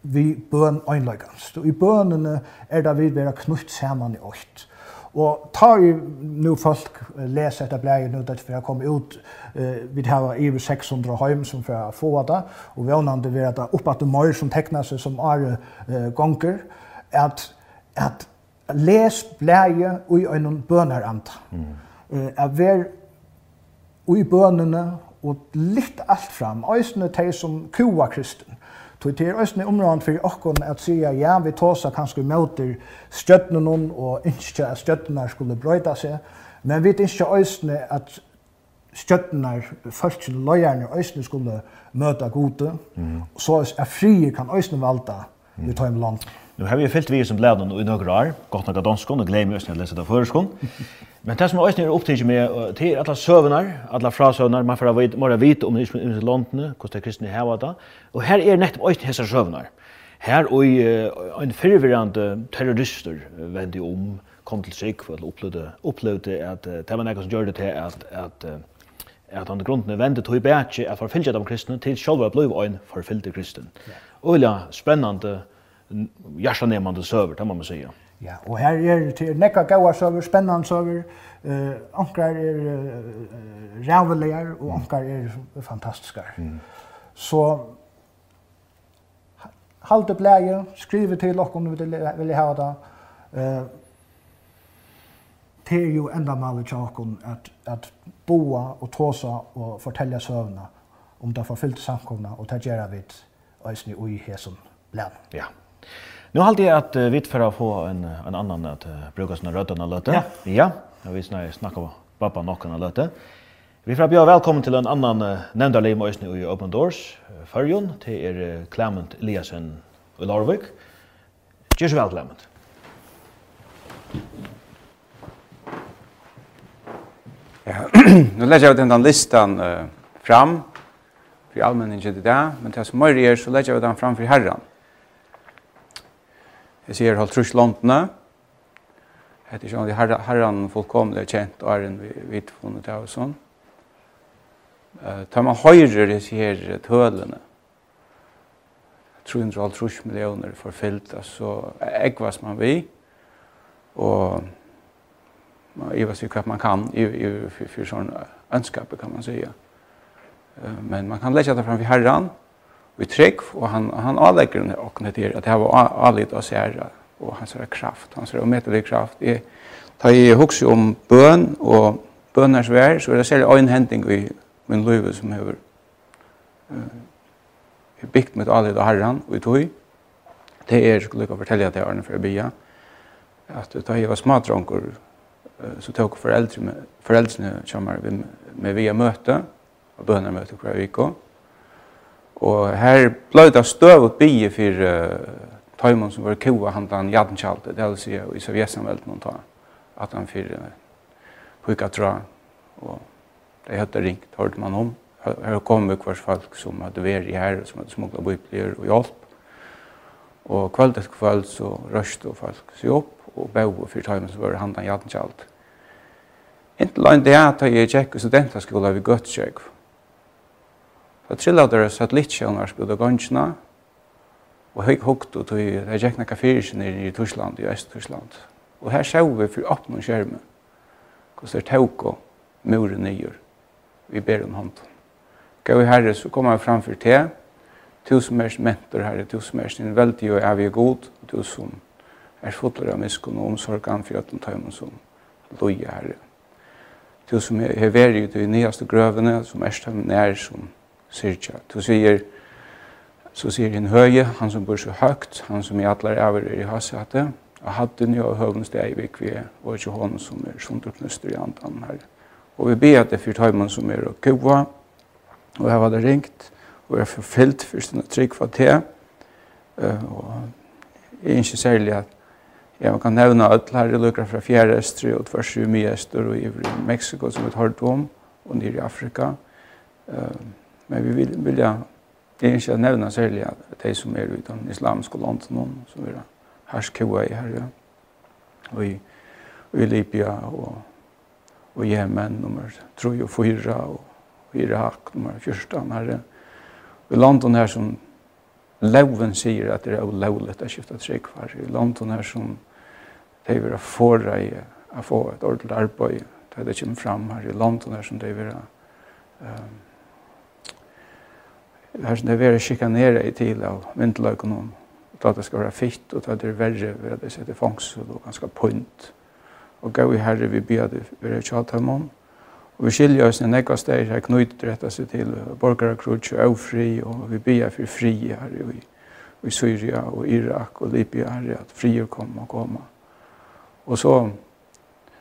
vi bøn øynløygans. I bønene er det vi vera knutt saman i åkt. Og tar jo nu folk leser etter blæger nu det for jeg kom ut, eh, vi har over 600 heim som for jeg få det, og vannande vi er det oppe det mor som tekner seg som are eh, gonger, at, at les blæger ui øynløygans bønner. Mm. Eh, at vi er ui bønene og litt alt fram, øysene teg som kua kristen Tog til østene områden for åkken at sige, ja, vi tåsa kanskje møter støttene og ikke at støttene skulle brøyta seg, men vi ikke østene at støttene, folkene, løyerne, østene skulle møte gode, mm. så at frie kan østene valda vi tar i land. Nu har vi fyllt vi som blæden i några år, gott nok av danskon, og glömmer oss när å lese det føreskon. Men det som är også opptid med, det er alle søvnar, alle frasøvnar, man får bare vite om det i landene, hvordan det kristne heva det. Og her er nettopp også hese søvnar. Her og en förvirrande terrorister vände om, kom till sig, för att opplevde, upplevde att det var något som gjorde det til att at at han grunden vendte tog bætje at forfylgja de kristne til sjálva blei en forfylgte kristen. Yeah. Ulla spennande hjärtanemande söver, må man säga. Ja, och här är til nekka gaua søver, spännande søver, Eh ankar är uh, rävligar och ankar är fantastiska. Mm. Så halte upp läge, skriv till och om du vill vill ha det. Eh Det är ju enda målet jag att, att boa och tåsa och fortälja sövna om det förfyllt samkomna och ta gärna vid ösni och i hesson län. Ja. Nu har jag att vi för att få en en annan att bruka sina rötterna lite. Ja. Ja, vi snä snacka om pappa nockan lite. Vi får bjuda välkommen till en annan nämndarlim och nu i Open Doors. Förjon till er Clement Eliasen i Larvik. Just väl Clement. Ja, nu lägger jag den listan uh, fram för allmänningen idag, men det som är så lägger jag den fram för herran. Jeg sier halvt trus landene. Hette ikke om de herren fullkomlig er kjent og er en vidfunnet av og sånn. Ta man høyrer disse her tølene. 350 millioner forfyllt, så ekvas man vi. Og man i vad sig man kan i i för sån önskap kan man säga. Men man kan lägga det framför Herren vi trygg, og han, han avlegger det til at det var allit av særa, og hans er kraft, hans er omettelig kraft. är ta i hus om bøn, og bøners vær, så er det særlig en hending vi min løyve som hever uh, bygd med allit och herran, og tog. Det er, skulle jeg fortelle at jeg har for å bya, at da jeg var smadronker, så tok med foreldrene kommer med, med via møte, og bønner møte hver vik, Og her blei det støv støvet bie for uh, tøymon som var kua han handan jadnkjaldet, det vil si i Sovjetsamvelden noen ta, at han for uh, pukka dra, og det høyde ringt, hørte man om. Her kom vi kvars folk som hadde vært i her, som hadde smugla bøyplier og hjelp. Og kveld etter kveld så røste folk seg opp og bøy for tøymon som var handan jadnkjaldet. Inntil en dag da jeg gikk i studentaskola ved Gøtskjøk, Så trilla der satt litt sjønar skuld og gonjna. Og høy hukt og tog det gikk er jekna nere i Torsland, i Øst-Torsland. Og her sjå vi for opp noen skjerme. Hvordan er tåk og muren nyer. Vi ber om hånd. Gå i herre, så kommer jeg framfor til. som er mentor herre, du som er sin veldig og evig god. Tusen er fotler av miskun og omsorgan for at den tøymen som loja herre. Tusen er veri ut i nyaste grøvene, som er stømmen nær, som syrkja. Du sier, så sier hin høye, han som bor så høgt, han som i atler over er i hasete, og hadde nye og høvn steg i vikvi, og ikke hånden som er sunderknuster i andan her. Og vi ber at det fyrt høyman som er og kua, og jeg var det ringt, og jeg er forfylt for sin trygg for te, og jeg er ikke særlig at jeg kan nevne at her er lukker fra fjerde estri og tvers i mye og i Mexico som vi har hørt om, og nere i Afrika, og Men vi vill vilja det är ikke att nämna särskilt de som är utan islamiska land någon som er härskoa i här og i, i Libya och, og Yemen nummer 3 och 4 och Irak nummer 14 här i landet här som Loven säger att det är å skifte skifta tryggvar. I landet här som de vil få i å få ett ordentligt arbete. Det kommer fram här i landet her som de vill um, här som det er skikanere i til av myndeløkonom, att det ska vara fitt, och att det är värre ved att det sätter fangsel och ganska punt. Och gav i herre vi bia det være tjatamon, Och vi skiljer oss en ekka steg knutit knyter retta seg till borgarkrutsk och avfri, och vi ber för fri här i, i Syria och Irak och Libya här att frier kommer och komma. Och så,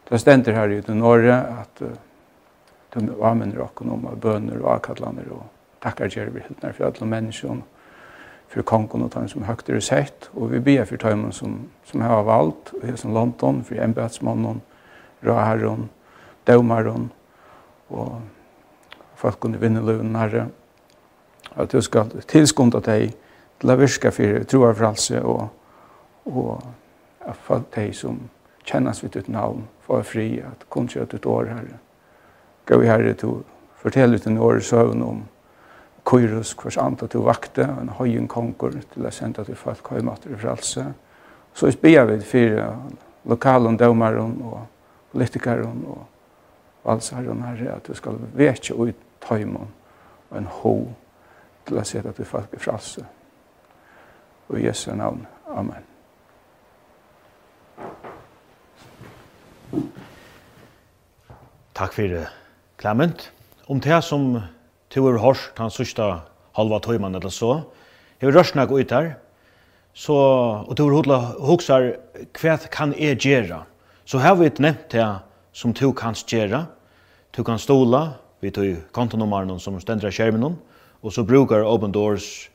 det ständer här i norra att at uh, de anvender okkur om bønner og akadlander takkar gjer vi hittnar för alla människor för kongon och som högt er sett och vi ber för tajmen som som har valt och som London för embedsmannen, råherren, dømeren, och folk kunde vinna lönen herre att du ska tilskunde dig til å virke for troarfrälse och och at folk deg som kjennes vid ditt namn för fri at kun kjøtt ut år herre. Gå i herre till fortell ut en år søvn om Kyrus, hvers andre til vakte, en høyen konkur til å sende til folk høymater i fralse. Så vi spiller vi fire lokalen, dømeren og politikeren og valsaren her, at vi skal veke ut tøymon og en ho til å sende til folk i fralse. Og i Jesu navn. Amen. Takk for det, Clement. Om det som to er hårst han sista halva tøyman eller så. Jeg vil rørsna gå ut her, så, og to er hodla hoksar hva kan jeg gjøre? Så her har vi nevnt det som to kan gjøre. To kan stola, vi tog kontonummeren som stendra skjermen, og så brukar Open Doors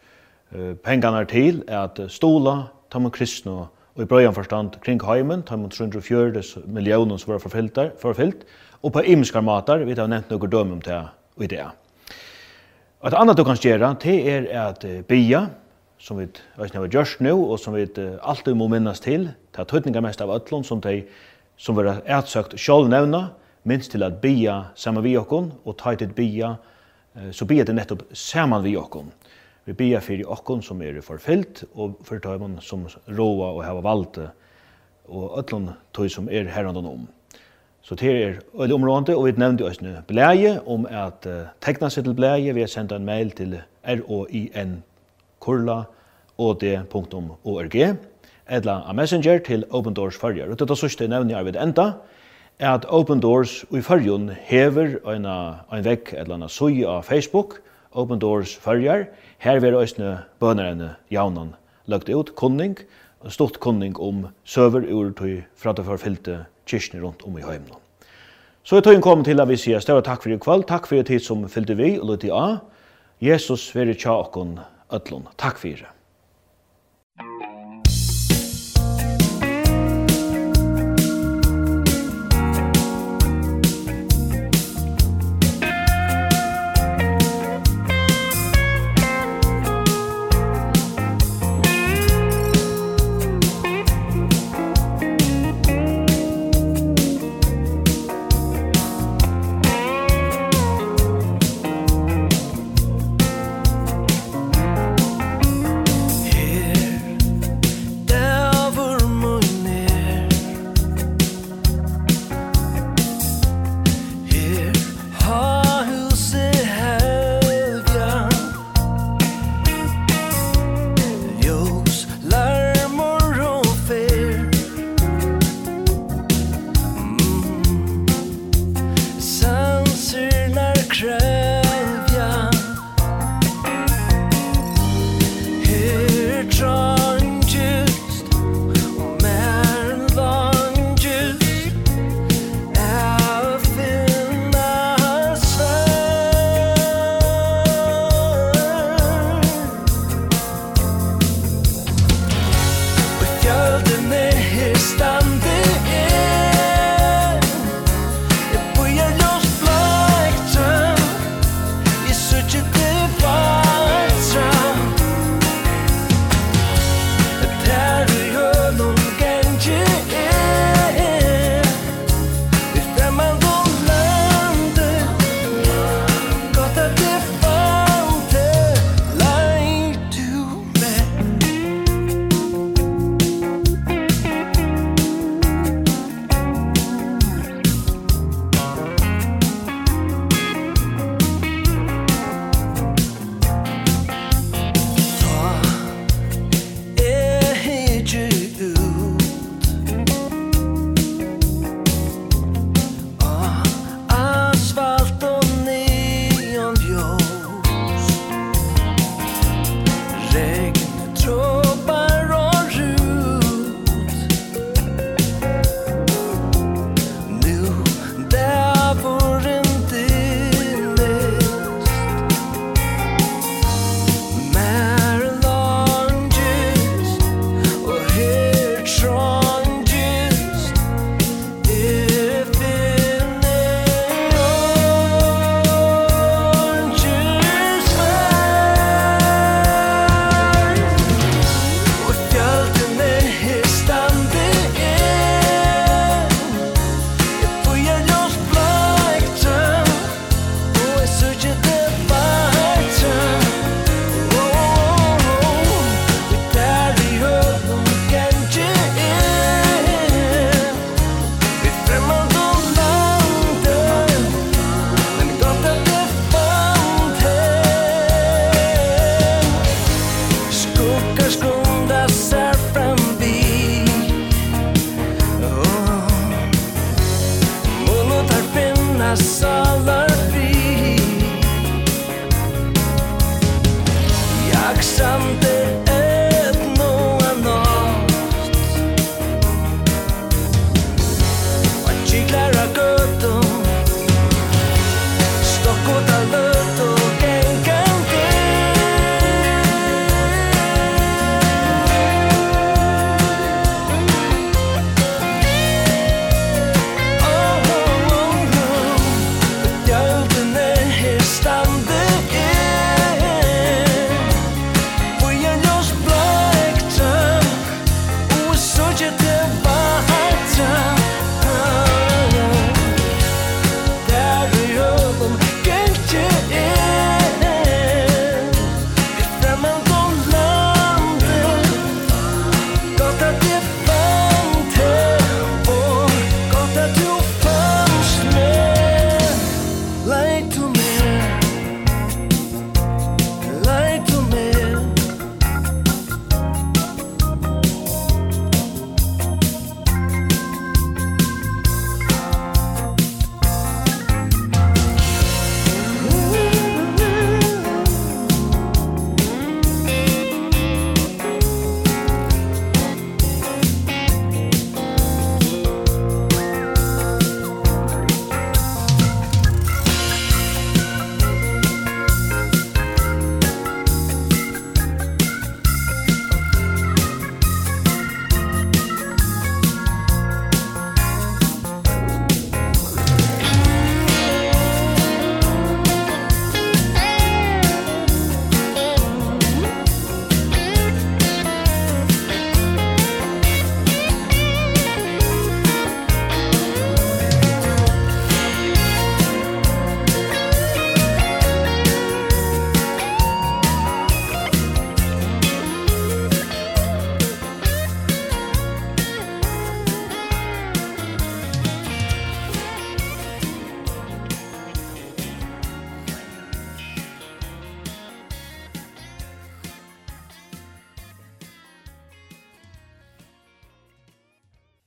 uh, pengarna til at stola, ta man kristne og i brøyan forstand kring heimen, ta man 340 millioner som var forfyllt, og på imskar matar, vi har nevnt noen døm om det i det. Et annet du kan gjøre, det er at bia, som vi vet har gjørst nå, og som vi alltid må minnes til, det er tøytninger mest av øtlån som de som vi har etsøkt selv nevna, minst til at bia sammen vi okkon, og ta til bia, så bia det nettopp sammen vi okkon. Vi bia fyrir okkon som er forfyllt, og for tøyman som råa og hava valde, og øtlån tøy som er herrandan om. Så det er øyne området, og vi nevnte oss nå blæje om at uh, tekna seg til blæje. Vi har sendt en mail til roin.od.org eller en messenger til Open Doors Førjer. Og dette sørste nevner jeg ved enda, er at Open Doors i Førjen hever en, en vekk eller en søy av Facebook, Open Doors Førjer. Her vil øyne bønerne jaunan løgt ut, kunning, stort kunning om søver ur til fra det forfylte kyrkene rundt om i heimen. Så er tøyen kommet til at vi sier større takk for i kveld, takk for i tid som fylte vi og lytte av. Jesus være tja okkon ødlån. Takk for i.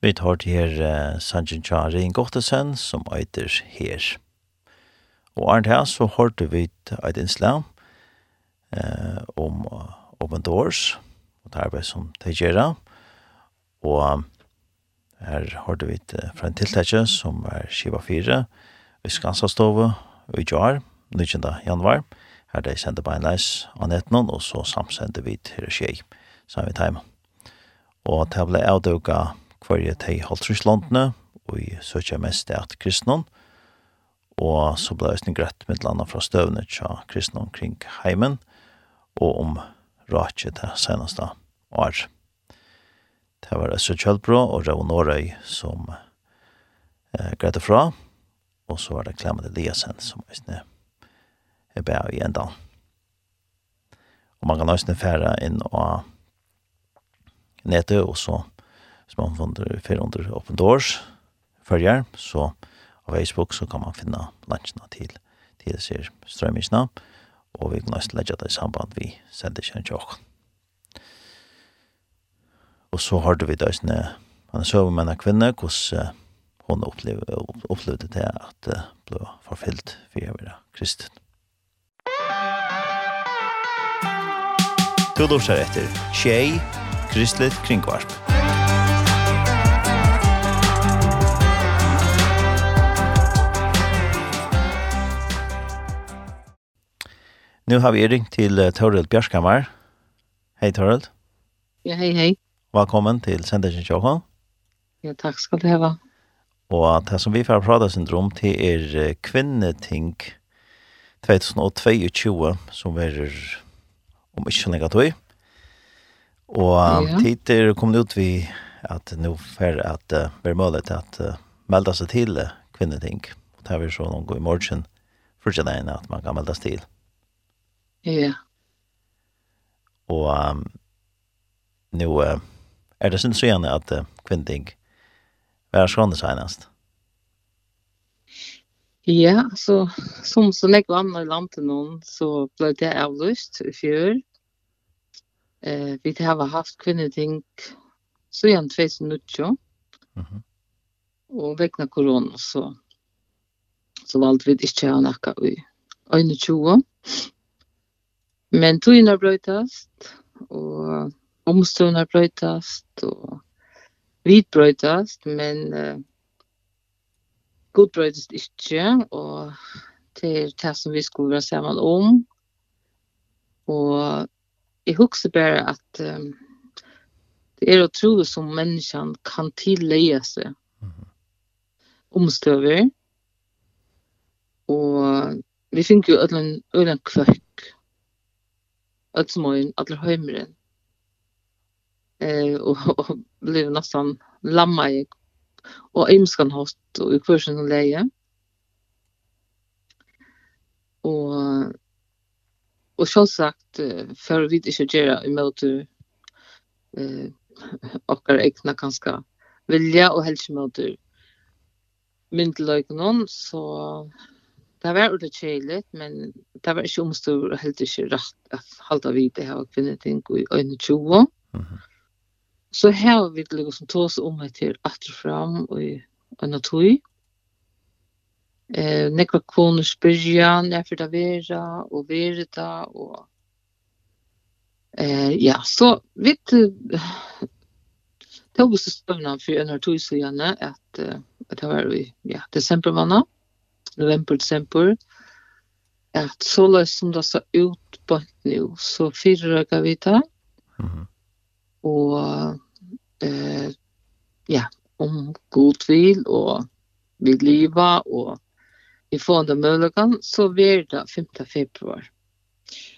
Vi tar til her uh, Sanjin Chari en Gottesen, som eiter her. Og Arne her så hørte vi et innslag uh, om uh, Open Doors og det arbeid som de gjør. Og um, her hørte vi uh, fra en tiltakje som er Skiva 4 i Skansastove i Jar, 19. januar. Her de sendte på en leis av nettene, og så samsendte vi til Skjei, sammen med Teima. Og det ble avdøkket for jeg til halvtruslandene, og i søkja mest er at kristnån, og så ble jeg grøtt med landa fra støvnet til kristnån kring heimen, og om rakje til seneste år. Det var Østre Kjølbro og Ravn Årøy som eh, grøtte fra, og så var det Klemmet Eliasen som visne er bæ i enda. Og man kan også fære inn og nete, og så som man fant fyrir under Open Doors følger, så på Facebook så kan man finne lunchene til til disse strømmisene, og vi kan også legge det i samband vi sender kjent til. Og så har vi da sånne, han er søver med en kvinne, hvordan hun opplevde, opplevde det at det ble forfylt for jeg være kristen. Du lovser etter Tjei, Kristelig Kringvarp. Kristelig Kringvarp. Nu har vi ringt till uh, Toril Björskammar. Hej Toril. Ja, hej hej. Välkommen till Sendersen Johan. Ja, tack ska du ha. Och det som vi får prata syndrom till är er kvinneting 2022 som er om inte lenge då. Och ja. tid er kommet ut vi att nu för att uh, være mulig til att uh, melda sig till uh, kvinneting. Det har vi så någon gång i morgon. Första dagen att man kan melda sig till. Ja. Og um, nå uh, er det sin søgjende at uh, Kvinting var skående senest. Ja, så som så legger andre i til noen, så ble det avlyst i fjør. Eh, vi har haft kvinneting søgjende 2019. Mm -hmm. Og vekna korona, så, så valgte vi ikke å ha nekka i 21. Men togene brøytast, og omstående brøytast, og vit brøytast, men uh, god brøytast ikke, og det er det som vi skulle være sammen om. Og jeg husker bare at um, det er utrolig som menneskene kan tilleie seg omstøver. Og vi finner jo øyne kvøkk ödsmoin, allir höjmren. Eh, och, och blev nästan lamma i och imskan host och i kursen och leje. Och och så sagt för vi inte göra emot eh och egna kanska vilja och helst mot myndlögnon så Det var ordentlig kjeilig, men det var ikke omstor og helt ikke rett at halda vi det her kvinneting i øyne 20. Mm -hmm. Så her har vi det som tås om etter atterfram og i øyne 2. Eh, nekva koner spyrja, nefyrda vera og vera da, og eh, ja, så vi tog oss støvna for øyne 2 så gjerne at, at det var i ja, desember måned november, december, at så løs som det ser ut på nå, så fire jeg vi da. Mm -hmm. Og eh, ja, om god vil, og vi lever, og vi får den muligheten, så blir det 5. februar.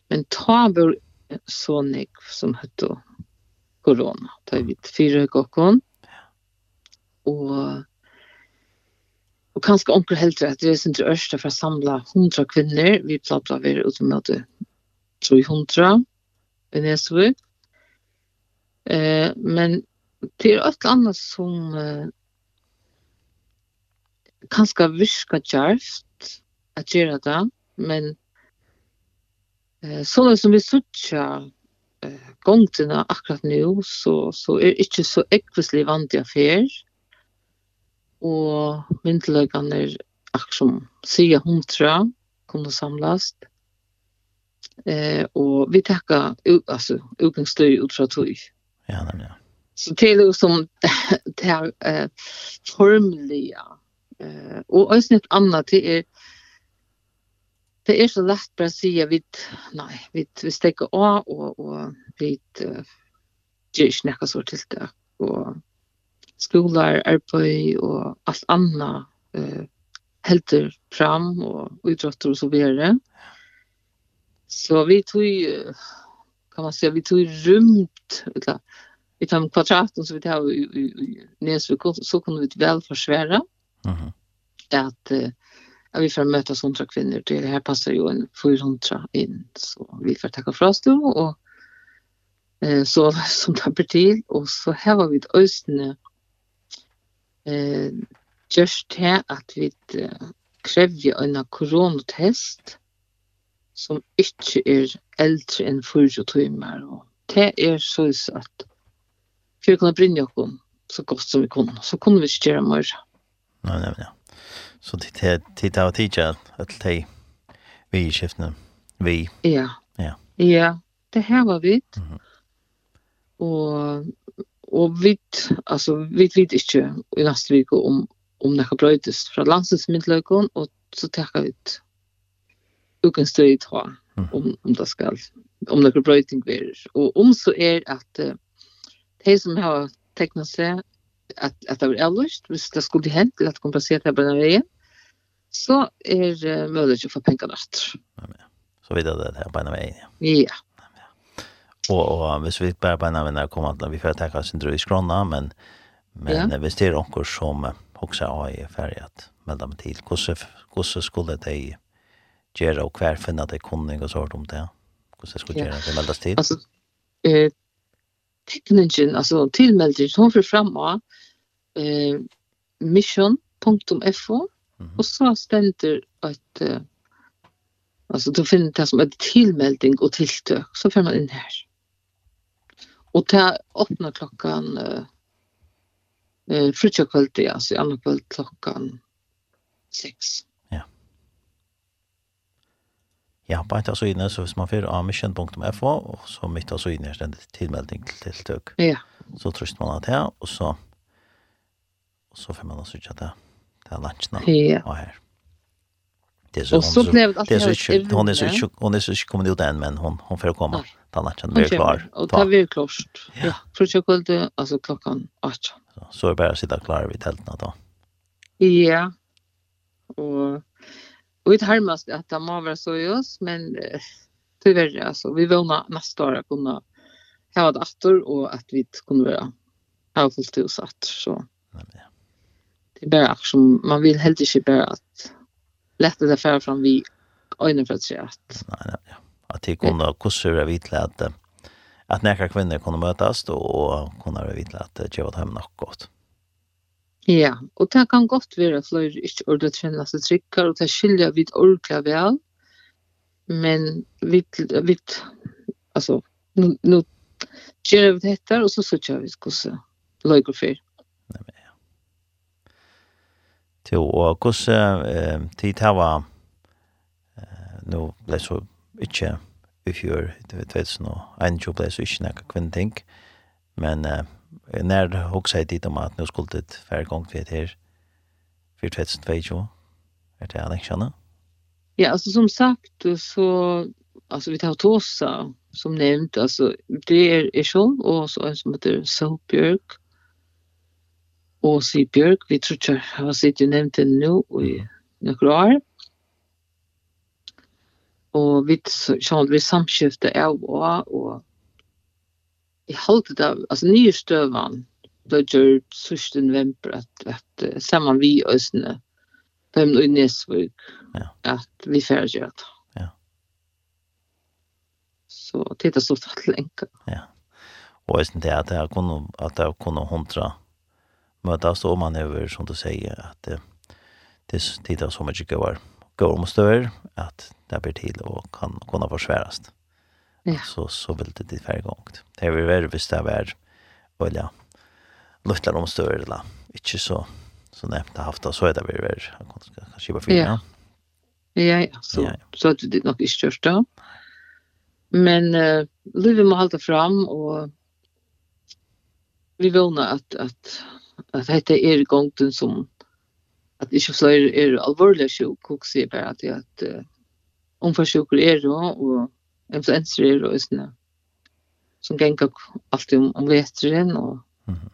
Men ta vår sånn som heter korona, da er vi fire jeg og og Og kanskje onker helt rett, det er sin til ørste for å samle hundra kvinner. Vi platt av er ute med det tror hundra i Nesvøk. Eh, men det er alt annet som eh, kanskje virker kjærft at gjøre det, men eh, sånn som vi sutja eh, gongtina akkurat nå, så, så er ikke så ekvislig vant i fer og myndeløkene er akkurat som sier hundra kunne samlast. Eh, og vi tekka altså, utgangsstøy ut fra tog. Ja, nemlig, ja. Så det er jo som det er eh, formlige. Eh, og også et annet, det er det er så lett bare å si at vi, nei, vi, vi stekker av og, og vi uh, gjør ikke noe så til det. Og skolar, arbeid og alt anna eh, helter fram og utrotter och så vidare. Så vi tog kan man säga vi tog rymt eller vi tar kvadraten kvadrat och så vi tar i, i, i Nesvik så kunde vi väl försvära. Mhm. Mm att vi får möta sådana kvinnor. Det här passar ju en 400 in. Så vi får tacka för oss då. Och eh, så som det blir till. Och så här var vi ett östne eh, just här at vi krevje en coronatest som inte er eldre enn 40 timmar Og det er så att för å kunne brinna oss så gott som vi kunde så kunde vi ikke gjøre mer. Nei, nei, nei. Så det er det av tidsja at de vi i skiftene, vi. Ja. Ja. Ja, det här var vi. Mm -hmm. Og og vi, altså, vi vet ikke i neste vik om, om det kan brøytes fra landsinsmiddeløkken, og så tar vi ut uken støy ta om, om det skal, om det kan brøyting blir. Og om så er at uh, de som har tegnet seg, at, at det er avløst, hvis det skulle hent, eller at det kommer til å se til denne veien, så er uh, mulig å få penger natt. Så vidt det er på en veien, ja. Ja. Och och hvis vi bara bara när kommer att vi får ta oss inte i skrona men men ja. hvis det är någon som också har i färgat mig till hur hur skulle det göra och kvar finna det kunnig och sånt om det. Hur skulle göra det mellan till? Alltså eh tekniken alltså tillmäldning som för av eh mission.fo Mm -hmm. Och så ständer att alltså då finner det som ett tillmelding och tilltök så får man in här. Og til åpne klokkan uh, uh, frutja kvöldi, altså andre kvöld klokkan 6. Ja. Ja, på en inne, så hvis man fyrir av mission.fo, og så mitt av så inne er stendig tilmelding til tiltøk. Ja. Så trøst man at det, og så, og så får man også ikke at det, det er lunsjene. Ja. Og her. Ja. Det så hon så det så hon är så inte hon är så inte kommit ut än men hon hon får komma. Ta natten vi klar. Och ta vi är klart. Ja. För så kul det alltså klockan 8. Så är bara sitta klar vid tältet då. Ja. Och och det härmast att det må vara så just men tyvärr alltså vi vill nästa år kunna ha det åter och att vi kunde vara ha fullt hus att så. Det är bara som man vill helt inte bara att lätta det för fram vi ögonen för att se att nej nej ja. Att det kunde kursera vid att att nära kvinnor kunde mötas då och kunde vara vid att det var hem något gott. Ja, og det kan godt være at flere ikke ordet känna seg trykker, og det skiljer vi orkla vel, Men vi, vi, altså, nu nu ger vi dette, og så sørger vi hvordan løyker Mm Jo, og hvordan eh, tid her var eh, nå ble så ikke i fjør, det vet jeg nå, en jo ble så ikke noe kvinneting, men eh, når jeg også dit om at nå skulle det færre gang til her, for 2022, er det han ikke skjønner? Ja, alltså som sagt så alltså vi tar Tosa som nämnt alltså det är er Eshol och så en som heter Sopbjörk Ås i Bjørk, vi tror ikke jeg har sittet nevnt det nå i noen år. Og vi kjent vi samskifte av og og i halte det, altså nye støvann, det gjort 1. november at, at sammen vi øsene, dem i Nesvøk, at vi ferdig gjør det. Ja. Så det er så fattelig enkelt. Ja. Og jeg synes det at jeg kunne, at jeg kunne hundre mötas då man över som du säger att det det tittar så mycket går går om stör att det blir till och kan kunna försvaras. Ja. Så så vill det det varje gångt. Det är väl visst det är Och ja. Luttar om stör eller inte så så nämnt har haft så är det väl väl kanske bara fyra. Ja. Ja, ja, så, ja, ja. så det nog nok ikke størst da. Men uh, livet må holde fram, og vi vågner at, at at dette er gongten som at ikke flere er alvorlig sjuk, og sier bare at, at uh, omfarsjuker er det, og influenser er det, og sånn, som ganger alltid om, om veteren, og, mm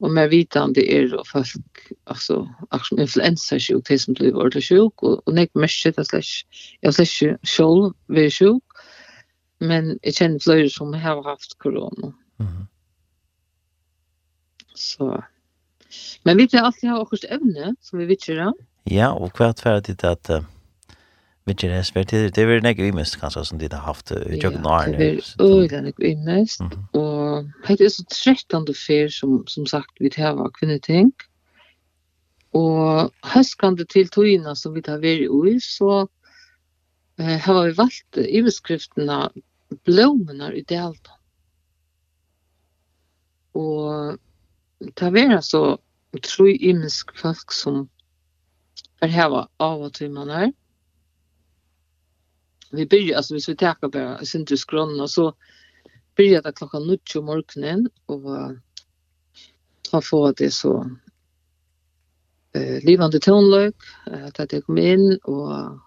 og mer vitende er og folk, altså, akkurat som influenser sjuk, de som blir ordentlig sjuk, og, og nek mest det slags, jeg har slags selv vært sjuk, men jeg kjenner flere som har haft korona. mhm. Så. Men vi vill alltid ha också evne som vi vet ju då. Ja, och kvart för att att uh, det är det det är något vi måste kanske som det har haft i Jognarn. Det är öland vi mest och det är så tröttande för som som sagt vi det var kvinnetänk. Och höskande till tojina som vi har vi i så eh har vi valt i beskrifterna blommorna i delta. Och det var så tre imisk folk som er här av og til man er. Vi börjar alltså vi så bara synte skron och så börjar det klockan 9 om morgonen och ta få det så eh livande tonløk, att att jag kom in och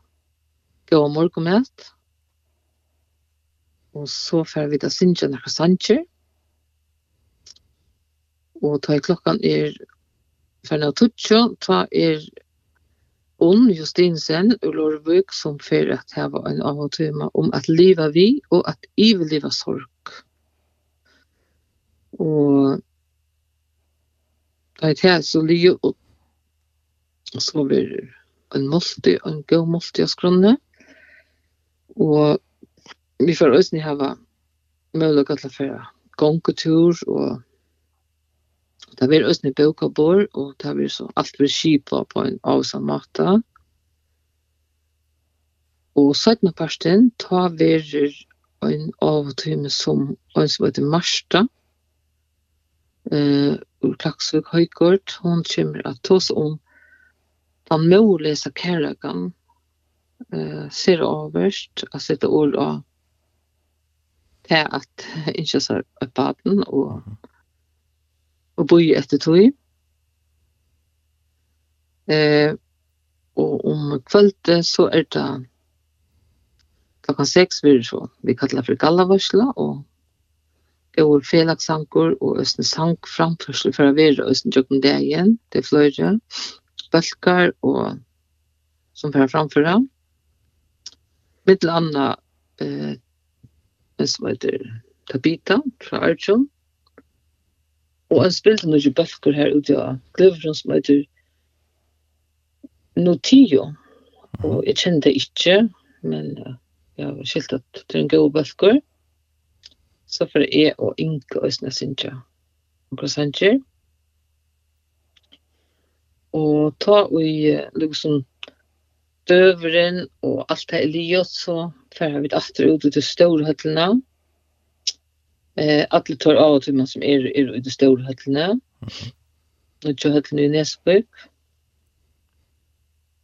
gå om morgonmat. Och så får vi ta synja några sancher og ta i klokkan er ferna tutsjo, ta er Unn Justinsen og Lorvøk som fer at heva en avhåndtøyma om at liva vi og at ivelliva sorg. Og da er det så lije og så blir en multi, en god multi av skrønne. Og vi får òsni heva møllega til å færa gongetur og Det var også en bøk og bor, og det var så alt var skipa på en avsann måte. Og søttene parten, ta verer en av og avtøyme som en som heter Marsta, eh, ur Klaksvik Høygård, hun kommer at ta oss om den måløse kærløkken, eh, ser avverst, at sette ord av det at ikke så er baden, og mm -hmm og boi etter tog. Eh, og om kvöldet så er det klokkan 6 vi er så, vi kallar det for gallavarsla og over felagsanker og østens sang framførsel for å være østen jøkken det igjen, det er fløyre, bølgar og som for å framføre. Mittel anna eh, en som heter Tabita fra Arjun, Og han spilte noen bøkker her ute av Gløvren som heter Notio. Og jeg kjente det ikke, men jeg har skilt at det er en god bøkker. Så for jeg og Inge og Østene Sintja og Krasanger. Og ta og i liksom døveren og alt det er livet, så fer vi etter ut til Storhøtlene. Og Eh alla tar av till man som är er i de stora höllena. Nu kör höllen i Näsby.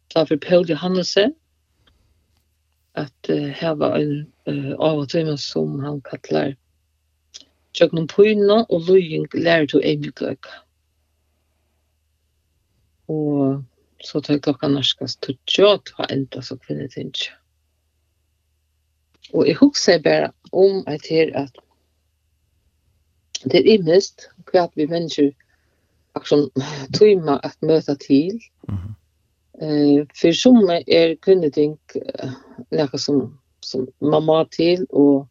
Ta för Paul Johannese att här var en uh, av och till man som han kallar Tjöknum Puyna og Lujing lærer til Eimjugløk. Og så tar klokka norskast til tjåt har enda så kvinnet ikke. Og jeg husker bare om at her at Det er imest kvart vi mennesker akkurat tøyma at møta til. Mm -hmm. Eh for som er kunde uh, några som som mamma til, og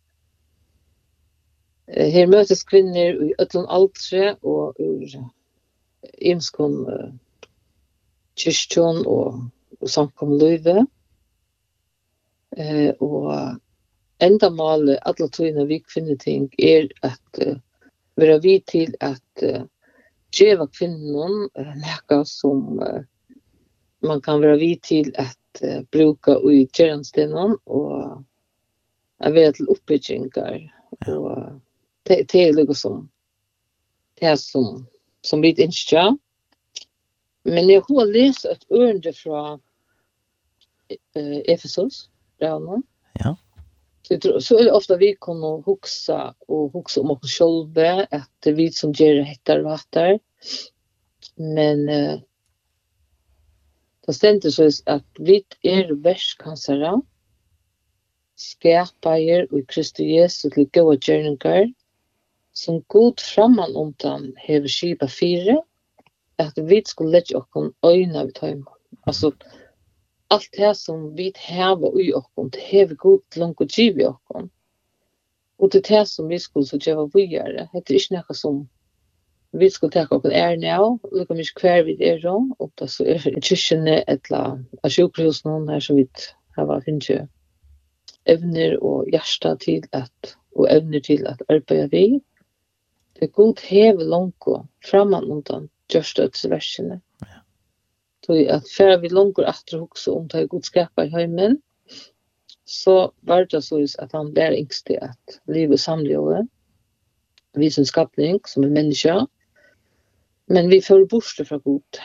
eh, her møtes kvinner i ötlun altre og ur imskon uh, kyrkjon og, og samkom løyve. Eh, og enda male alle tøyna vi kvinneting er at uh, vera vi til at uh, geva kvinnen uh, näka som uh, man kan vera vi til at uh, bruka i tjänstenon og er vet til oppbyggingar og det det är något som det är som som blir inte men jag har läst ett ord från eh Efesos där Ja. Så, så är det ofta vi kommer att huxa och huxa om oss själva att vi som gör det hittar vatten. Men eh, det ständer så att vi är världskansare skapar och i Kristus Jesus till goda gärningar som god framman om den hever skipa fire at vi skulle lette oss ögna vid hemma. Altså, allt det som vi hava i okkom, det hever god langt og giv i okkom. Og det er det som vi skulle så gjøre videre. Det er ikke noe som vi skulle ta okkom er nå, lukka mye hver vi er nå, og det så er kyrkjene etla av sjukhus noen her som vi hava finnes evner og hjärsta til at, og evner til at arbeida vi. Det er god heve langt og framan undan gjørstøtsversene. Ja tog at før vi langer etter hokse om det skapa i heimen, så var det så at han ble yngst til at livet samlever, vi som skapning, som er menneske, men vi får borste fra god.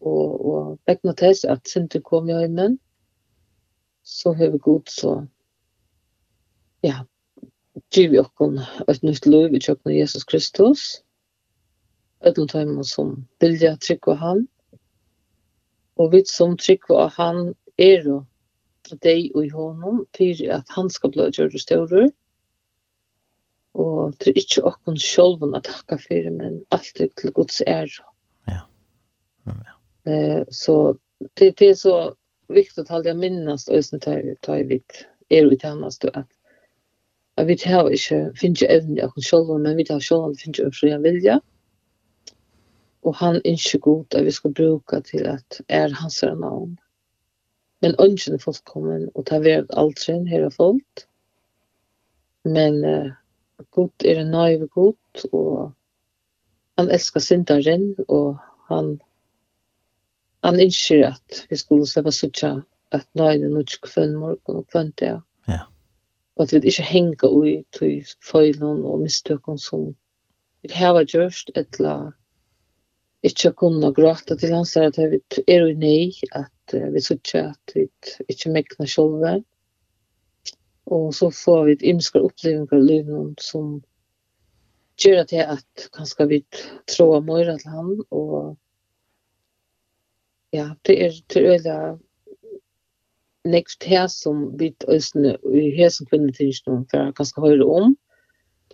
Og, og begge til at synden kom i heimen, så har vi god så, ja, giv vi okkon et nytt liv i kjøkken av Jesus Kristus, et ødlom tøymen som vilja trykk og han, Og vi som tryggva av han er jo deg og i honom for at han skal bli gjørt større. Og det er ikke åkken sjolven å takke for, men alt er til Guds ære. Ja. ja. Eh, så det, det er så viktig att jag minnes, og jeg tar tar vi er det annars då at jag vet hur ikke finnes ju även jag kan själva men vi tar själva finns ju så jag vill ja. Mm og han er ikke god at vi skal bruke til at er hans er navn. Men ønsken er fullkommen och tar värd allt sin og fullt. Men uh, god er en nøyve god og han älskar syndaren og han han inser at vi skulle släppa sucha att nöjden och kvann morgen og kvann det. Ja. Og at vi ikke henger ut til följden og mistöken som vi har gjort eller ikke kunne gråte til hans, sier at vi er jo nei, at vi sier at vi ikke mekner selv. Og så får vi et imskere opplevelser i livet som gjør at jeg at kanskje vi tror mer til han, og ja, det er til øyne nekst her som vi øsne i her som kvinnetingene for kanskje høyre om,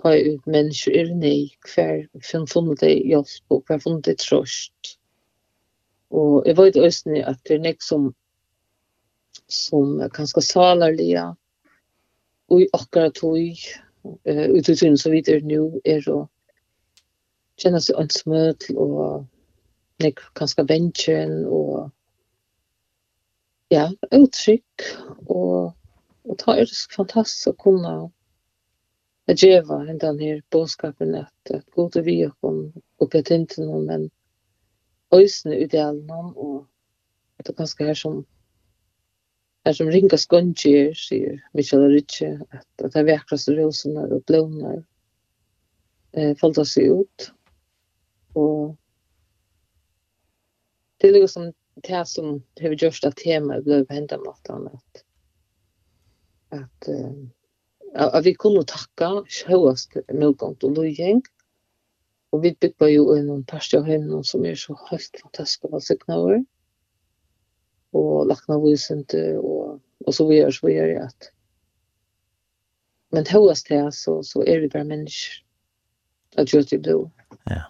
på ut människor ur nej, hver som funnet det hjelp og hver funnet det trøst. Og jeg vet også at det er nek som som kanskje salerlige og i akkurat tog uh, ut i tiden så videre nu er å kjenne seg ansmøt og nek kanskje venturen og ja, utrykk og, og ta er det fantastisk å kunne att geva den här bådskapen att, att gå till vi och kom upp i tinten om men ösne ut i allan och att det ganska här som här som ringa skönjer säger Michel Ritchie att, att det vackraste rosorna och blommorna eh, faltar sig ut och det är liksom det som har gjort att temat blev på hända måttan att att eh, at vi kunne takka sjøast møgant og løying. Og vi bygger jo en parst av henne som er så helt fantastisk av signauer. Og lakna vysende og, og så videre, så videre at men høyast her så, så er vi bare mennesker at gjør det blod. Ja.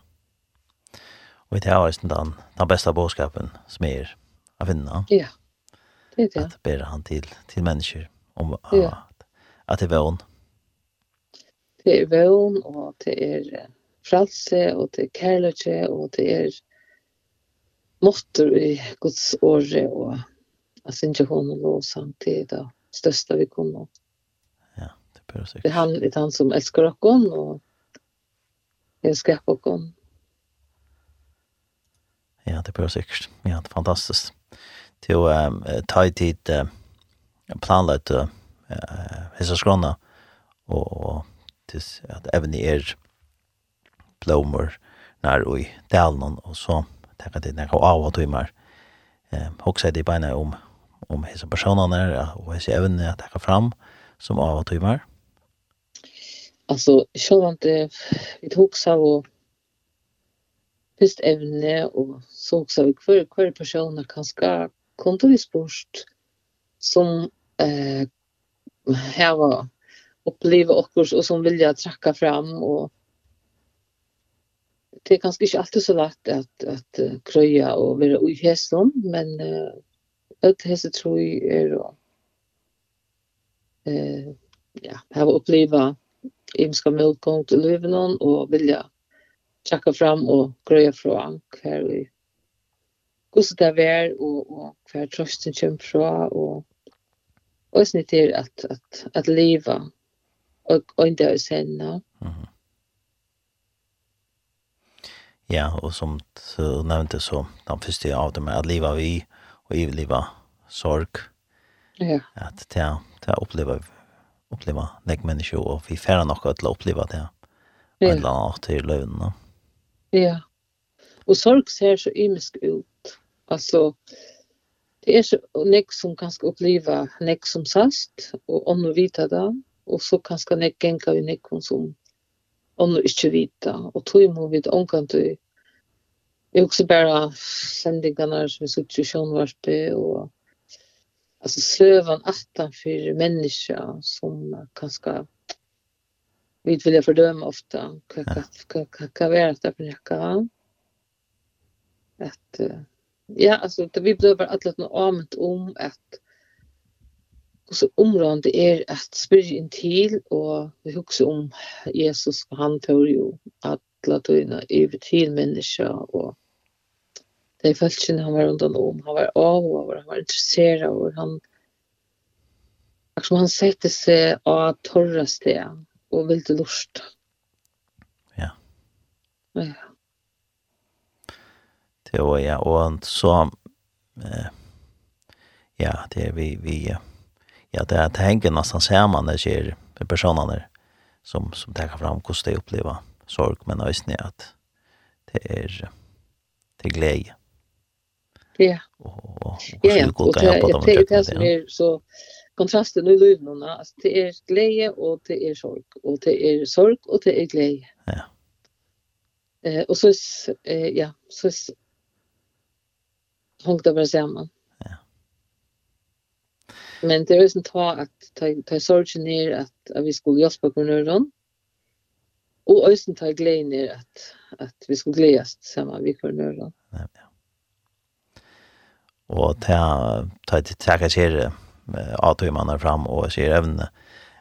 Og det er også den, den beste bådskapen som er å finne. Ja, det er det. At bære han til, til mennesker om ja at det er vøn? Det er vøn, og det er fralse, og det er kærløkje, og det er måtter i Guds åre, og jeg synes ikke hun og lov samtidig, det største vi kunne. Ja, det bør sikkert. Det er han, det er han som elsker dere, og jeg skaper dere. Ja, det bør sikkert. Ja, det er fantastisk. Til å ta i tid planlagt eh hesa skrona og tis at evni er blomur nær oi dalnon og så taka til nær av og tøymar eh hoksa det beina om om hesa personarna og hesa evni at taka fram som av og tøymar alltså självant vi hugsar och fyrst evne och så också vi kvar kvar personer kan ska kontorisbort som eh hava uppleva okkurs och som vill jag tracka fram och det är kanske inte alltid så lätt att att kröja och vara i ohässom men uh, ett häst tror jag är då eh ja, hava uppleva imska motgång till livet och vilja tjekka fram og grøya fra hver vi hvordan det er og, og hver trøsten kommer fra og och snitt till att att att leva och och inte att sända. Mhm. Ja, och som du nämnde så den första av dem är att leva vi och i leva sorg. Ja. Att ta ta uppleva uppleva nek människa och vi färra något att uppleva det. Ja. Eller något till löven. Ja. Och sorg ser så ymisk ut. Alltså det er så nek som kanskje oppleva nek som sast, og ånd vita det, og så kanskje nek genka vi nek som ånd ikke vita, og tog må vi det omkant du. Jeg också bara sändningarna som vi så til Sjønvarsby, och alltså sövan attan för människa som kanske vi vilja fördöma ofta hva hva hva hva hva hva hva att hva ja, alltså det vi behöver att låta något om att och så området är att spyrja in till och vi huxar om Jesus och han tog ju att låta in över till människa och det är fallet han var undan om han var av och han var intresserad och han Som han sette seg av torra steg og ville lusta. Ja. Ja det var ja, og så, eh, ja, det vi, vi, ja, det, det henger nesten sammen, det skjer med personene som, som tenker fram hur de opplever sorg, men också att det är, det er glädje. Ja. Och, och, ja, ja. Och det, jag det, det som är så kontrasten i livet nu, alltså det är glädje och det är sorg, och det är sorg och det är glädje. Ja. Eh och så eh ja, så hängde bara samman. Ja. Men det är ju sånt att ta ta sorgen ner att, att vi skulle hjälpa på någon. Och ösen ta glädje ner att att vi skulle glädjas samman vi på någon. Ja. ja. Och ta ta till tacka sig att hur man fram och ser även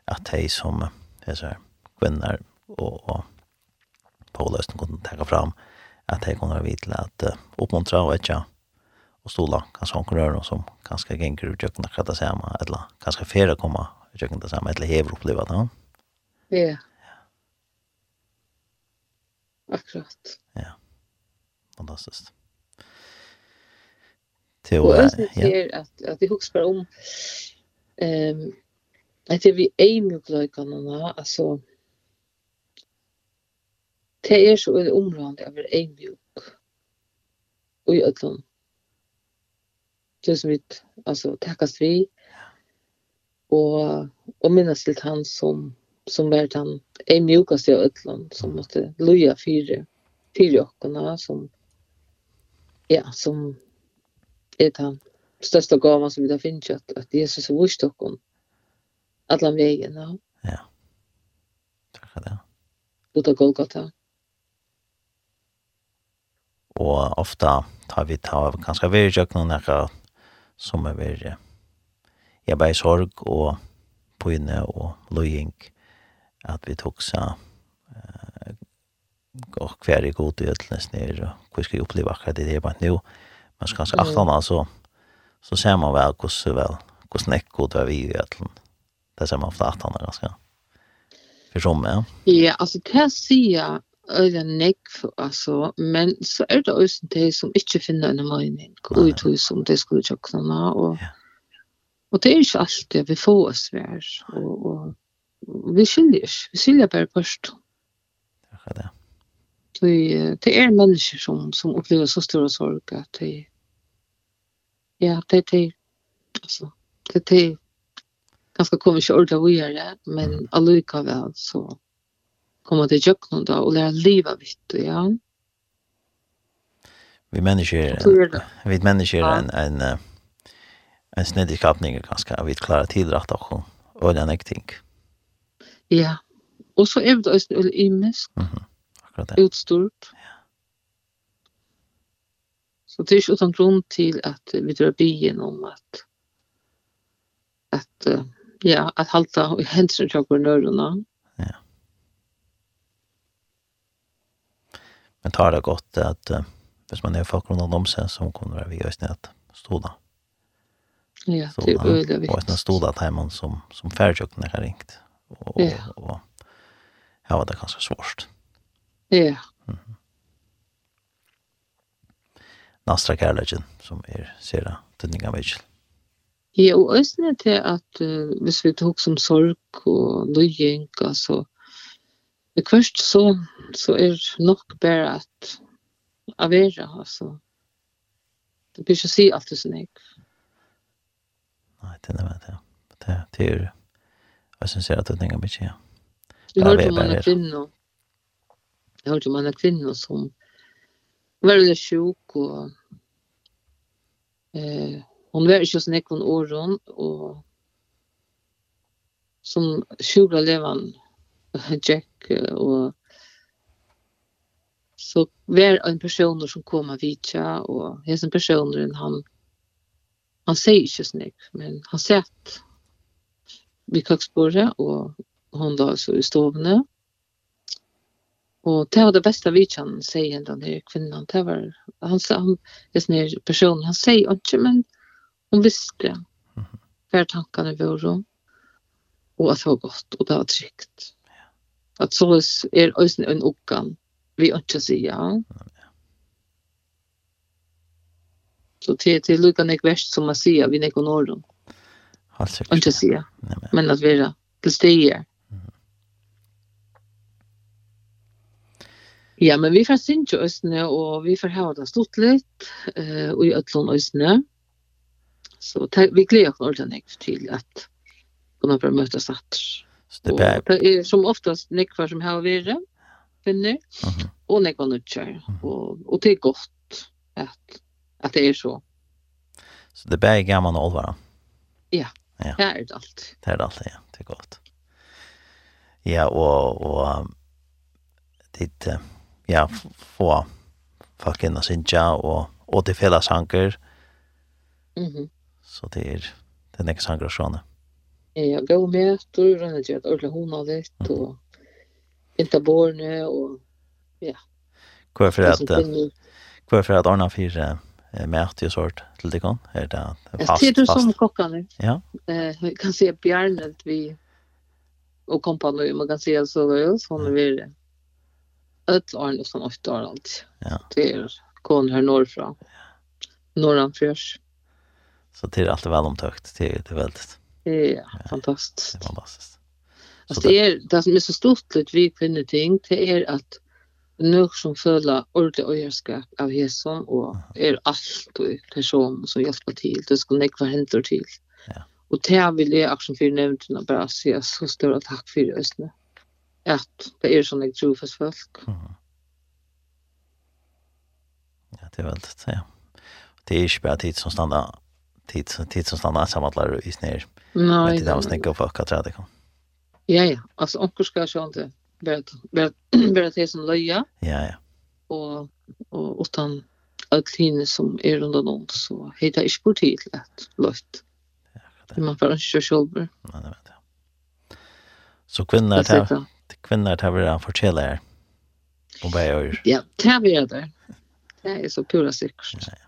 att de som är så här kvinnor och och på lösen kunde ta fram att hej kommer vi till att uppmuntra och etcha och stola kanske hon rör som kanske gänger ut jökna kata samma eller kanske färra komma jökna det samma eller hever uppleva det. Ja. Akkurat. Ja. Fantastiskt. Till ja. Det att att vi huxar om ehm att det vi är mjuk alltså Det är så en område av en mjuk och i ødlån det som vi alltså tackast vi och och minnas till han som som var han är mjukast i ödlan som måste loja fyra fyra och som ja som är han största gåvan som vi har finnit att, att Jesus har vist oss alla vägen. Ja. ja. Tack för det. Uta Golgata. Och ofta tar vi ta av ganska värdjökna när som er veri jeg bare sorg og pøyne og løying at vi tok seg eh, og hver er god i ødelnes ned og hva skal jeg oppleve akkurat det det bare nå men så kanskje alt annet så så ser man vel hvordan vel hvordan er god var vi i ødelen det ser man ofte alt annet ganske for som ja. Ja altså det sier øyla nekv, altså, men så er det også de som ikke finner en mening, og i tog som de skulle tjøkna, og, og det er ikke alltid vi får oss vær, og, og, vi skiljer ikke, vi skiljer bare først. Takk for det. Det, det er mennesker som, som opplever så stor sorg at de, ja, de, de, altså, de, de, ganske kommer ikke ordentlig å gjøre, men allikevel, så, komma till jöknon då och lära leva vitt och ja. Vi människor vi människor ja. en en en snedig skapning ganska vi klarar till rätt och och den ting. Ja. Och så är det också en imens. Mhm. Akkurat det. Utstort. Ja. Så det är ju utan grund till att vi drar byen om att att ja, att halta och hänsyn till våra nördarna. Men tar det godt at uh, hvis man er folk rundt om seg, så kommer det vi gjør snitt at stoda. Ja, det er øyelig viktig. Og snitt stoda at heimann som, som færdsjøkken har ringt. Og, ja. og, ja, det er ganske svårst. Ja. Mm -hmm. Nastra Kærleggen, som er sera tøtninga vidsel. Ja, og øyne til at uh, hvis vi tok som sorg og løying, altså, det kvørst så, så er nok bare at avera, altså. Det blir ikke å si alt det som jeg. Nei, det är det, ja. Det, det är det. Jeg synes jeg at det tenker mye, ja. Jeg hørte om en kvinne, jeg hørte om en kvinne som var veldig sjuk, og eh, hon var ikke sånn ekon åren, og som sjuka levan Jack og så var en person som kom av vitja og hesen personen han han sier ikke snakk men han sett vid kaksbordet og hon da så i stovene. Og det var det beste vitjan sier den her kvinnan det var han sa han hesen her personen han sier ikke men hon visste hver tankene var om. Og at det var godt og det var trygt at så er øysen en oppgang. Vi ønsker å si ja. Så til, til lukkan ikke verst som man sier vi nekker norden. Helt sikkert. Ønsker å si ja. Men at vi er til steder. Ja, men vi får synge Østene, og vi får ha det stått litt, uh, og i øtlån Østene. Så vi gleder oss ordentlig til at kunne bare møtes etter. Så det, är det är som oftast nekvar som har varit kvinnor uh -huh. och nekvar nutjar. Och, och det är gott att, att det är så. Så det bär gammal och åldvara? Ja, ja. det är det allt. Det är det allt, ja. Det är gott. Ja, och, och dit, ja, få folk in och synja och, och till fälla sanker. Mm. Så det är, det är nekvar sanker och sådana. Ja, gå med, då är det inte att orkla hon har det och inte borne och ja. Kvar för att kvar för att ordna för eh att jag sort till det kan är det fast. Det är som kockarna. Ja. Eh vi kan se Bjärnet vi och kompanjon man kan se så väl som vi vill. Ett år och som åtta år allt. Ja. Det är kon här norrifrån. Norran förs. Så det är alltid väl omtökt. Det är det väldigt. Det är fantastiskt. Det är fantastiskt. Alltså det är det som är så stort lut vi kvinnor ting det är att nu som føler ordentlig øyerskap av hesson och är allt och person som hjälper till. det ska nekva händer till. Ja. Och det vil jeg akkurat for nevntene bare si så større takk for østene. At det er sånn jeg tror for folk. Mm. Ja, det er veldig, ja. Det är inte bara tid som stannar tid, tid som stannar sammanlar i snir. Nej. Det där var snicka för att träda kom. Ja ja, alltså onkel ska jag inte bara bara det som löja. Ja ja. Och och utan allt hinne som är runt om så heter jag sport till lätt lätt. Det man får inte själv. Nej, det vet jag. Så kvinnor tar kvinnor tar vi att fortälla här. Och vad gör? Ja, tar vi det. Det är så pura sikkert. Ja, ja.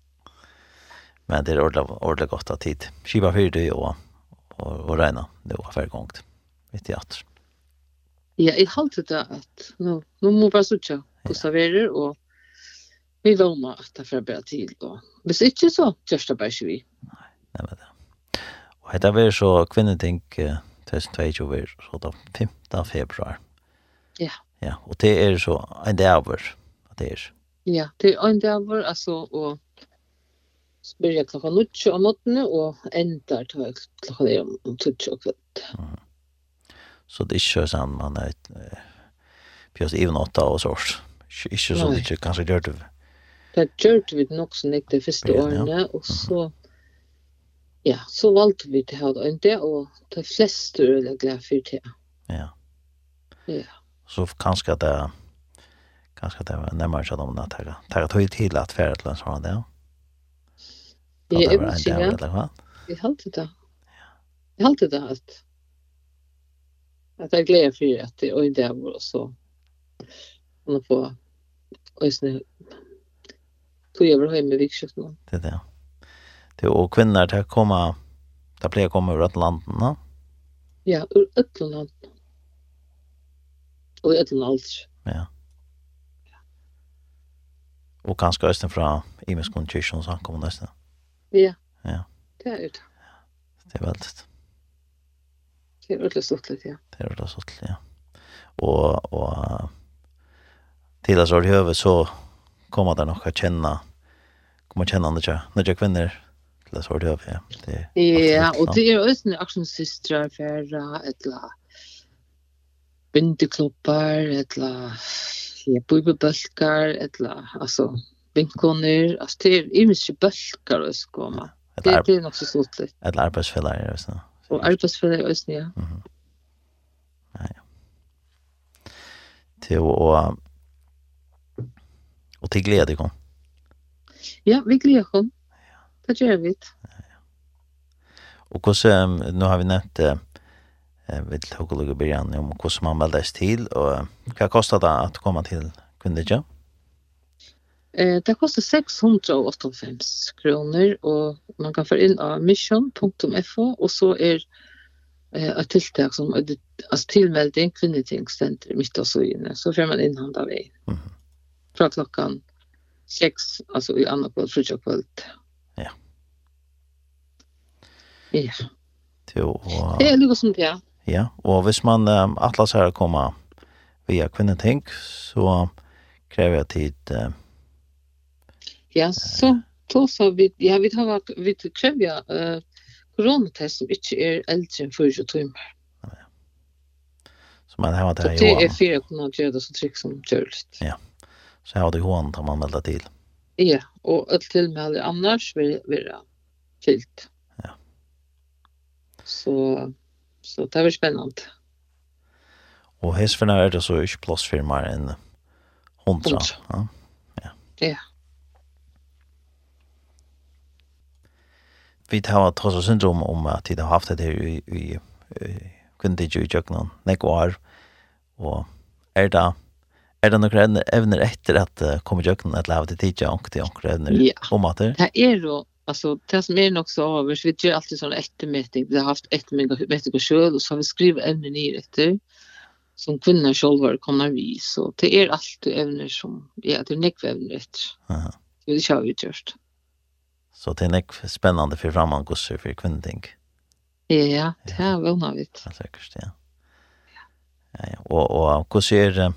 Men det är ordla ordla gott att tid. Skiva för det och och och regna. Det var för gångt. Vet jag att. Ja, jeg halte det at nå, nå må bare bara söka på serverer og vi vånar at det för bättre tid og hvis ikke så, inte det bare ikke vi. Nej, nej men det. Och det var så kvinneting 2022 var så då 5. februar. Ja. Ja, och det är så en dag över. Det är. Ja, det er en dag över altså, och Så börjar klockan 8 om morgonen och ändar till klockan 9 om 10 och kvällt. Mm. Så det är inte så att man är pjäs även åtta och sårs. Inte så det kanske gör det. Det gör det vid nog så näkt det första åren och så ja, så valde vi det här inte och de flesta är glada för det. Ja. Ja. Så kanske det kanske det var närmare så de att ta ta tid till att färdas så där. Ja. Det är uppsiga. Jeg halte det. Jeg halte det at at jeg gleder for at det och det var så man får och sen tog jag väl hem med vikskift nu. Det där. Det och kvinnor där komma där blir komma ur Atlanten, va? Ja, ur Atlanten. Og i Atlanten. Ja. Og kanskje østen fra Imeskund kyrkjons ankommer nesten. Ja. Ja. Det er det. Det er veldig. Det er veldig stort litt, ja. Det er veldig stort ja. Og, og til at så har høvet så kommer det nok å kjenne kommer kjenne andre kjær, når jeg kvinner til at så har høvet, ja. Det er ja, og det er også en aksjonssystre for et eller bindeklubbar, et eller bibelbølgar, et eller, altså, vinkoner, alltså det är ju mycket bölkar och så komma. Det det är nog så stort. Ett arbetsfälla det så. Och arbetsfälla och så ja. Nej. Till och och till glädje kom. Ja, vi glädjer kom. Ja. Det gör vi. Och också nu har vi nämnt eh vi tog och lugga början om hur man väldes till och vad kostar det att komma till kunde Ja. Eh, det kostar 685 kronor och man kan få in av mission.fo och så är eh ett tilltag som alltså tillmelding kvinnetingscenter mitt och så inne så får man in hand av väg. Mhm. Mm Från klockan 6 alltså i andra kväll för kväll. Ja. Ja. Jo. Det är lite som det. Ja, och hvis man um, atlas här komma via kvinneting så kräver jag tid uh, Ja, så då så vi ja vi har varit vi kräver jag eh coronatest som inte är äldre än 40 timmar. Så man har det här ju. Det är fyra kunna göra det så tryck som görs. Ja. Så har det hon tar man melda till. Ja, och ett till med annars vill vill fyllt. Ja. Så så det var spännande. Och häst för det så är plats för mer än 100. Ja. Ja. Ja. vi tar tross og syndrom om at de har haft det her i, i, i kvindig i kjøkkenen, nek år, og er det, er det noen evner etter at uh, kommer i kjøkkenen eller har det tidlig anker til anker evner ja. om at det? Det er jo, altså, det som er nok så over, vi gjør alltid sånn ettermeting, vi har haft ettermeting og selv, og så har vi skrivet evner ned etter, som kvinner selv har kommet vi, så det er alltid evner som, ja, det er nekve evner etter. Aha. Det har vi gjort. Så det er nekk spennende for fremman gosser for kvinneting. Ja, det er vunnet vidt. Ja, sikkert, ja. Ja, ja. Og, og hvordan er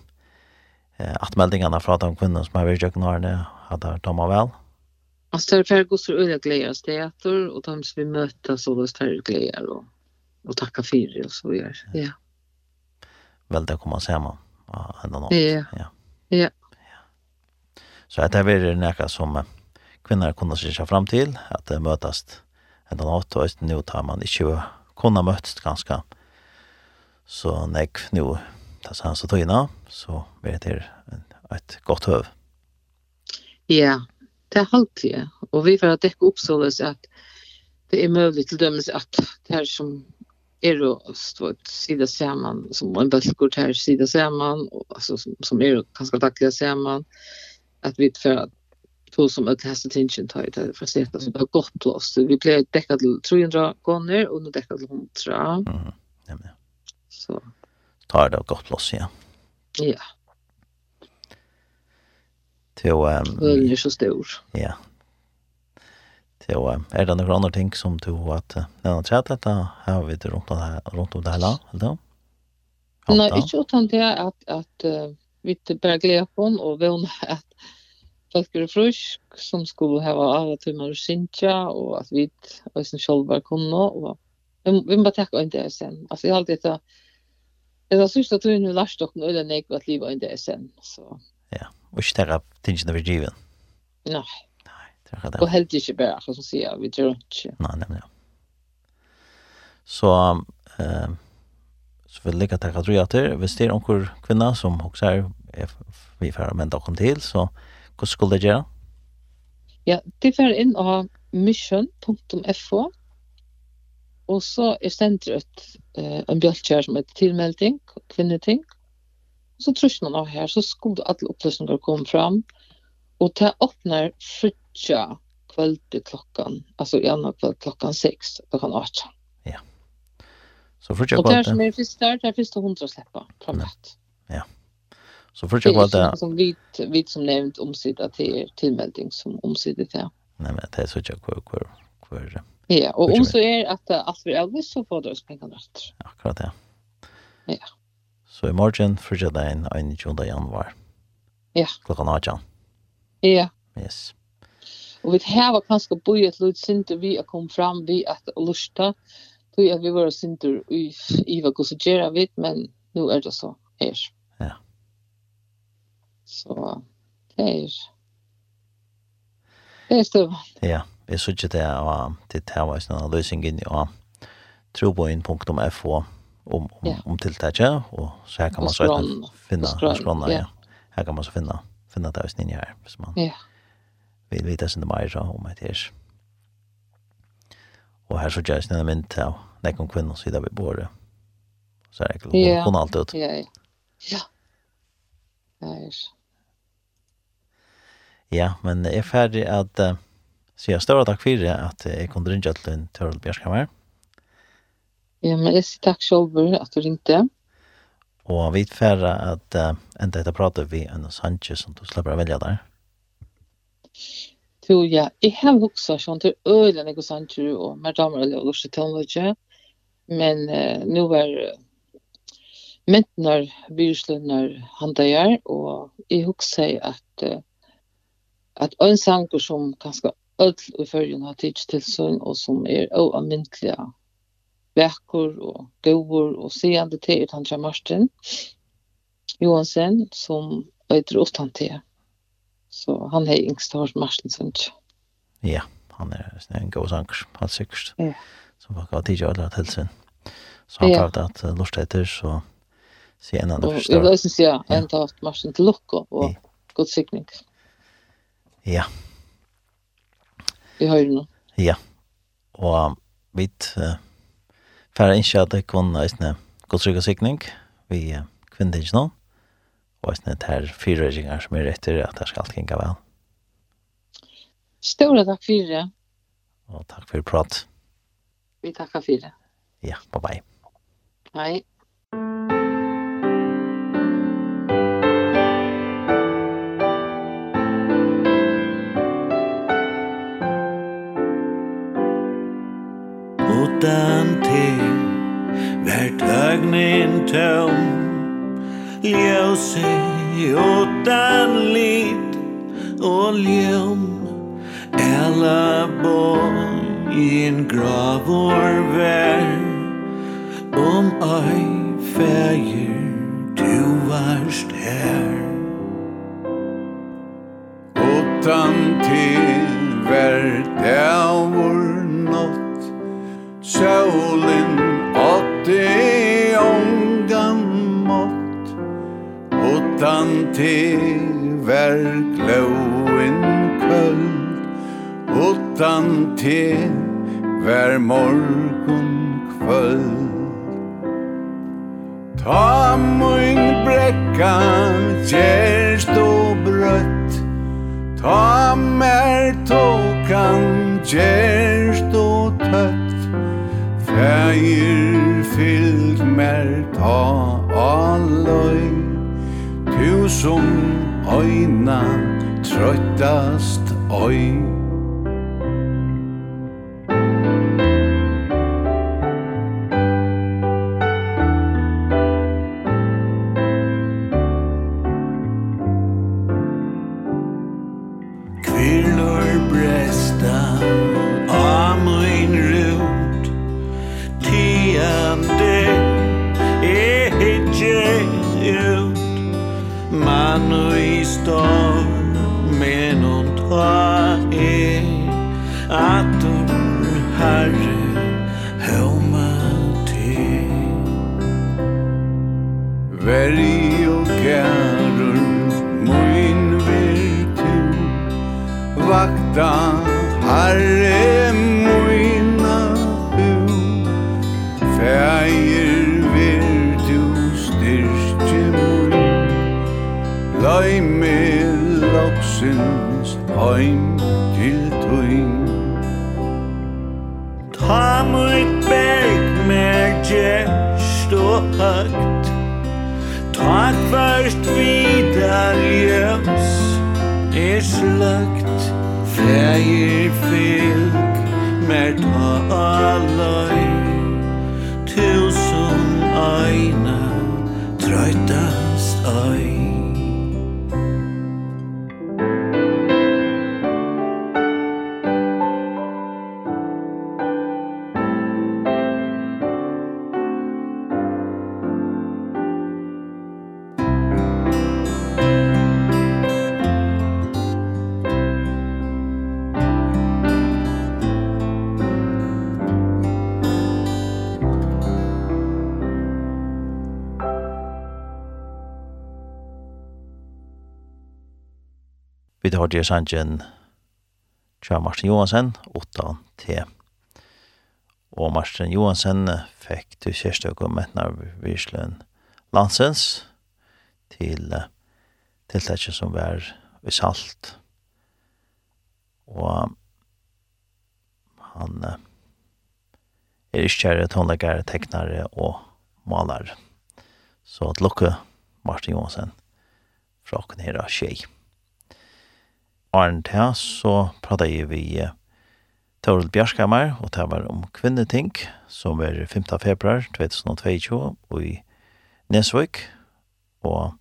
eh, atmeldingene fra de kvinnene som har vært i Jøkkenårene, har det tommet vel? Altså, det er færre gosser øye gleder stedet, og de som vi møter, så det er och gleder, og, og takke for og så vidare. Ja. Vel, det kommer sammen av enda annen. Ja, ja. ja. Så det er veldig nekka som... Eh, kvinner kunne seg fram til at det møtes en eller annet, og nå tar man ikke kunne møtst ganske. Så nek nu, det er så tøyna, så blir det et godt høv. Ja, det er alltid, og vi får dekke opp så at det er mulig til dømes at det her som er å stå et sida samman som en bøttelkort her sida samman og, altså, som, som er å kanskje daglig saman, at vi får at tog som att hästa attention tar det för sett så bara gott plats. Vi blev täckat till 300 gånger och nu täckat till 100. Mm. Ja men. Så tar det gott plats ja. Ja. Till ehm um, är så stor. Ja. Till um, är det några andra ting som du att när jag tredje dette har vi det runt här runt om det här eller? Nej, inte utan det att att vi bara glädjer på och vånar att folk er frusk, som skulle ha av at man synsja, og at vi også sjølver kunne, og vi må bare takke en det sen. Altså, jeg har alltid etter, jeg har sørst at hun har lært dere øyne nek at livet en det sen, så. Ja, og ikke takke tingene vi driver. Nei. Nei, det er det. Og helt ikke bare, som sier, vi tror ikke. Nei, nemlig, ja. Så, eh, så vil jeg takke at du gjør til, hvis det er noen kvinner som også er, vi får mennene kom til, så, eh, Hva skulle det gjøre? Ja, det var inn av mission.fo og så er stendt ut eh, en bjøltkjær som heter tilmelding, kvinneting. Og så trus noen av her, så skulle alle opplysninger komme fram. Og det åpner frutja kveld klokkan, altså i annan kveld klokkan 6, klokkan 8. Ja. Så frutja kveld. Og det er som er først der, det er først 100 sleppa, framlagt. Ja. ja. Så för jag vad som vit vit som nämnt omsida till tillmelding som omsida till. Nej men det är så jag kvar kvar kvar. Ja, och om så är att allt vi Elvis så får du spänka rätt. Akkurat det. Ja. Så i morgon för jag den en junda januar. Ja. Klockan 8. Ja. Yes. Och vi har kanske börjat lite sinter vi att kom fram vi att lusta. Tog att vi var synter i Iva Gosegera vid men nu är det så här. Ja. Så det er det er støv. Ja, vi synes ikke det var det her var en løsning inn i troboin.fo om, om, ja. om tiltaket, og så her kan man så finne skrona, ja. Her kan man så finne, finne det hos ninja her, hvis man ja. vil vite sin det mer om et her. Og her så gjør jeg sin mynd til nekken kvinner siden vi bor. Så er det ikke, hun alltid ut. Ja, ja. Ja er. Ja, men jeg er ferdig at uh, sier jeg større takk for det at jeg kunne ringe til en Tørl Bjørskammer. Ja, men jeg sier takk selv at du ringte. Og vi er ferdig at uh, enda etter prater vi en Sanchez som du slipper å velge der. Jo, ja. Jeg har vokset sånn til øyne, jeg og Sanchez og mer damer eller lortet til Men uh, nå er uh, mentnar byrslunar handajar og jeg husker at uh, at en sanger som kanskje öll i fyrjun har tids til sånn og som er oavmyndliga vekkor og gåor og seende til utan til Martin Johansen som øyder åt han til så han er yngst har Martin sånt Ja, han er en god sanger helt sikkert ja. som har tids til sin så han ja. tar det at lort etter så se en annan förstår. Jag vill också säga en dag att marschen till Lukko och god sikning. Ja. Vi har ju nu. Ja. Og vi uh, færre ikke at det kun er god trygg og sikning vi uh, kvinner ikke nå. Og er det her fire røyninger som er etter at det skal kinka vel. Stora takk for det. Og takk for prat. Vi takkar for det. Ja, bye bye. Hei. er tøgnin tøm Ljósi utan lit og ljum Ella boin gravor vær Om ei fægir du varst her. Utan utan te vær glóin köld utan te vær morgun kvöld. Ta mun brekka gerst og brøtt. Ta mer tokan gerst og tøtt. Fægir fyllt mer ta alløy Du som øyna trøttast øy. da Herre moina bu Fægir vir du styrke moin Lai me loksins heim til tuin Ta mut beg meg gest og høgt. Tak først vidar jøms Er sløgt. Vegir fylg mer ta alløy det har det sangen Tja Martin Johansen, 8 T. Og Martin Johansen fikk du kjørste og kommentene av Landsens til tiltaket som var i salt. Og han er ikke kjære tonleggere, teknare og malare. Så at lukke Martin Johansen fra åkken her av tjej. Arne her, så pratet jeg vi Toril Bjarskammer, og det var om kvinneting, som er 5. februar 2022, og i Nesvøk, og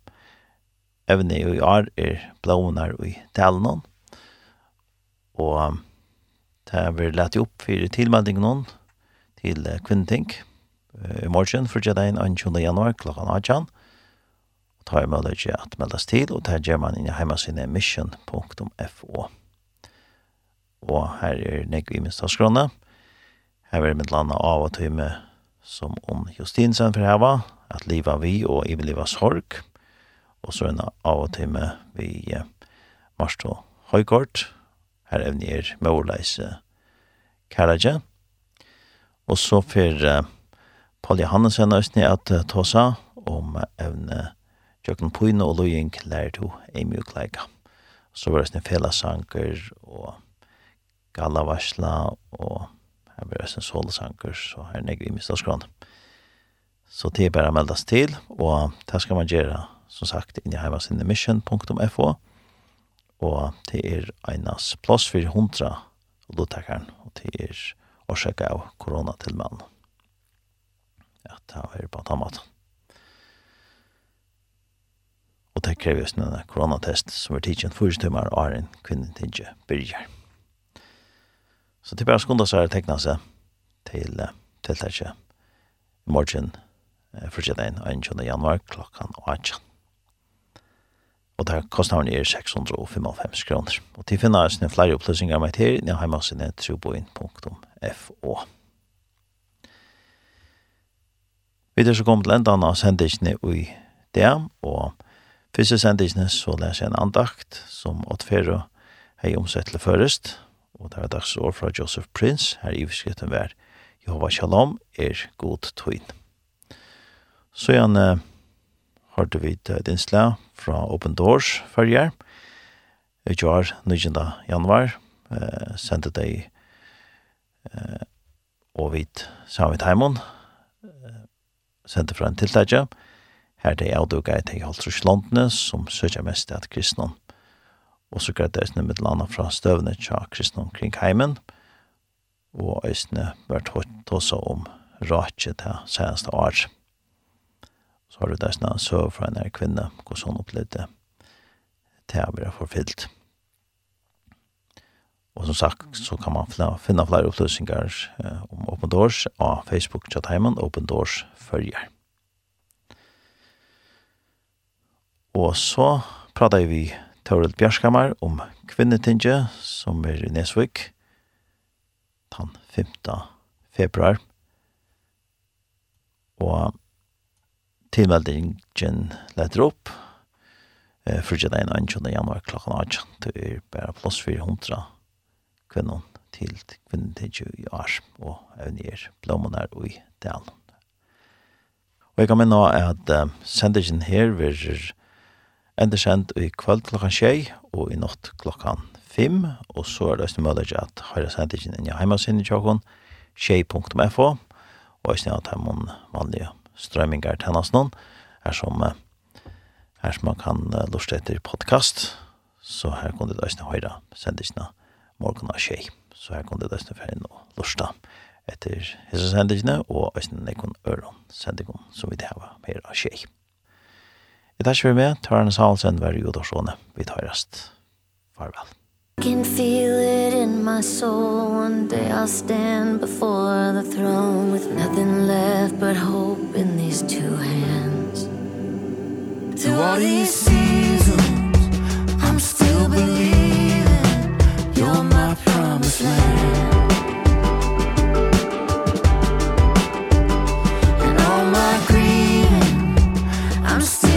evne i år er blåner i Dalen, og det var lett opp for tilmeldingen til kvinneting, i morgen, 4. januar, klokken 18, ta i mulighet at meldes til, og det gjør man inn i heimasiden mission.fo. Og her er Negvi Minstadskrona. Her er mitt landa av og tøyme som om Justinsen for heva, at liva vi og i liva sorg, og så en av og tøyme vi eh, Marsto Høykort, her evne er Måleise Karajan, og så for uh, Paul Johansen østene at uh, ta seg om evne Jøkken Pyna og Løying lærer to ei mjukleika. Så var det sånne felasanker og gallavarsla og her var det sånne solsanker, så her negger vi mistet skrån. Så det er bare å meldes til, og det skal man gjøre, som sagt, inn i heimasinnemission.fo, og det er einas plass for hundra lottakeren, og det er årsaker av koronatilmannen. Ja, det er bare ta maten og det krever just en koronatest som er tidsen første timer og er en kvinne til ikke byrger. Så det er bare skundet er det tekna seg til tiltaket i morgen første dagen 21. januar klokkan 18. Og der kostnaden er 655 kroner. Og til finner jeg flere opplysninger med til når hjemmessen er troboin.fo. Vi er så kommet til enda av sendingene i DM, og Fyrste sendisene så leser jeg en andakt som åttfere hei omsett til først, og det er dagsår fra Joseph Prince, her i skriften vær Jehova Shalom er god tøyn. Så igjen uh, har du vidt et innslag fra Open Doors førjer, Jeg år 9. januar, uh, sendte deg uh, og vidt sammen med Heimon, uh, sendte fra en tiltakje, og Her det er avduga i teg halvtrus landene som søkja mest til at kristnån. Og så greit eisne mitt landa fra støvne tja kristnån omkring heimen. Og eisne vært høyt også om ratje til seneste år. Så har du eisne søv fra en kvinne, hos hun opplevde til å være forfyllt. Og som sagt, så kan man finne flere opplysninger om Open Doors av Facebook-chatheimen Open Doors følger. Og så pratet vi Toril Bjørskammer om kvinnetinge som er i Nesvik den 5. februar. Og tilmeldingen letter opp eh, fyrtje den 21. januar klokken 8. Det er bare plass 400 kvinner til kvinnetinge i år og evnir blommene her i delen. Og jeg kan minne at uh, sendingen her vil enda sendt i kvöld klokkan tjei og i natt klokkan fem, og så er det også mulig at høyre sendt ikke inn i heimasinn i tjokken, tjei.fo, og også at her må vanlige strømmingar til hans noen, her som, her som man kan lusta etter podcast, så her kan det også høyre sendt ikke morgen av tjei, så her kan det også ferdig nå lusta etter hese sendingene og også nekon øron sendingen som vi det her mer av tjei. Jeg tar ikke vi med, tar en salsen, vær i udorsone. Vi tar rest. Farvel. I can feel it in my soul One day I'll stand before the throne With nothing left but hope in these two hands Through all these seasons I'm still believing You're my promised land And all my grief promise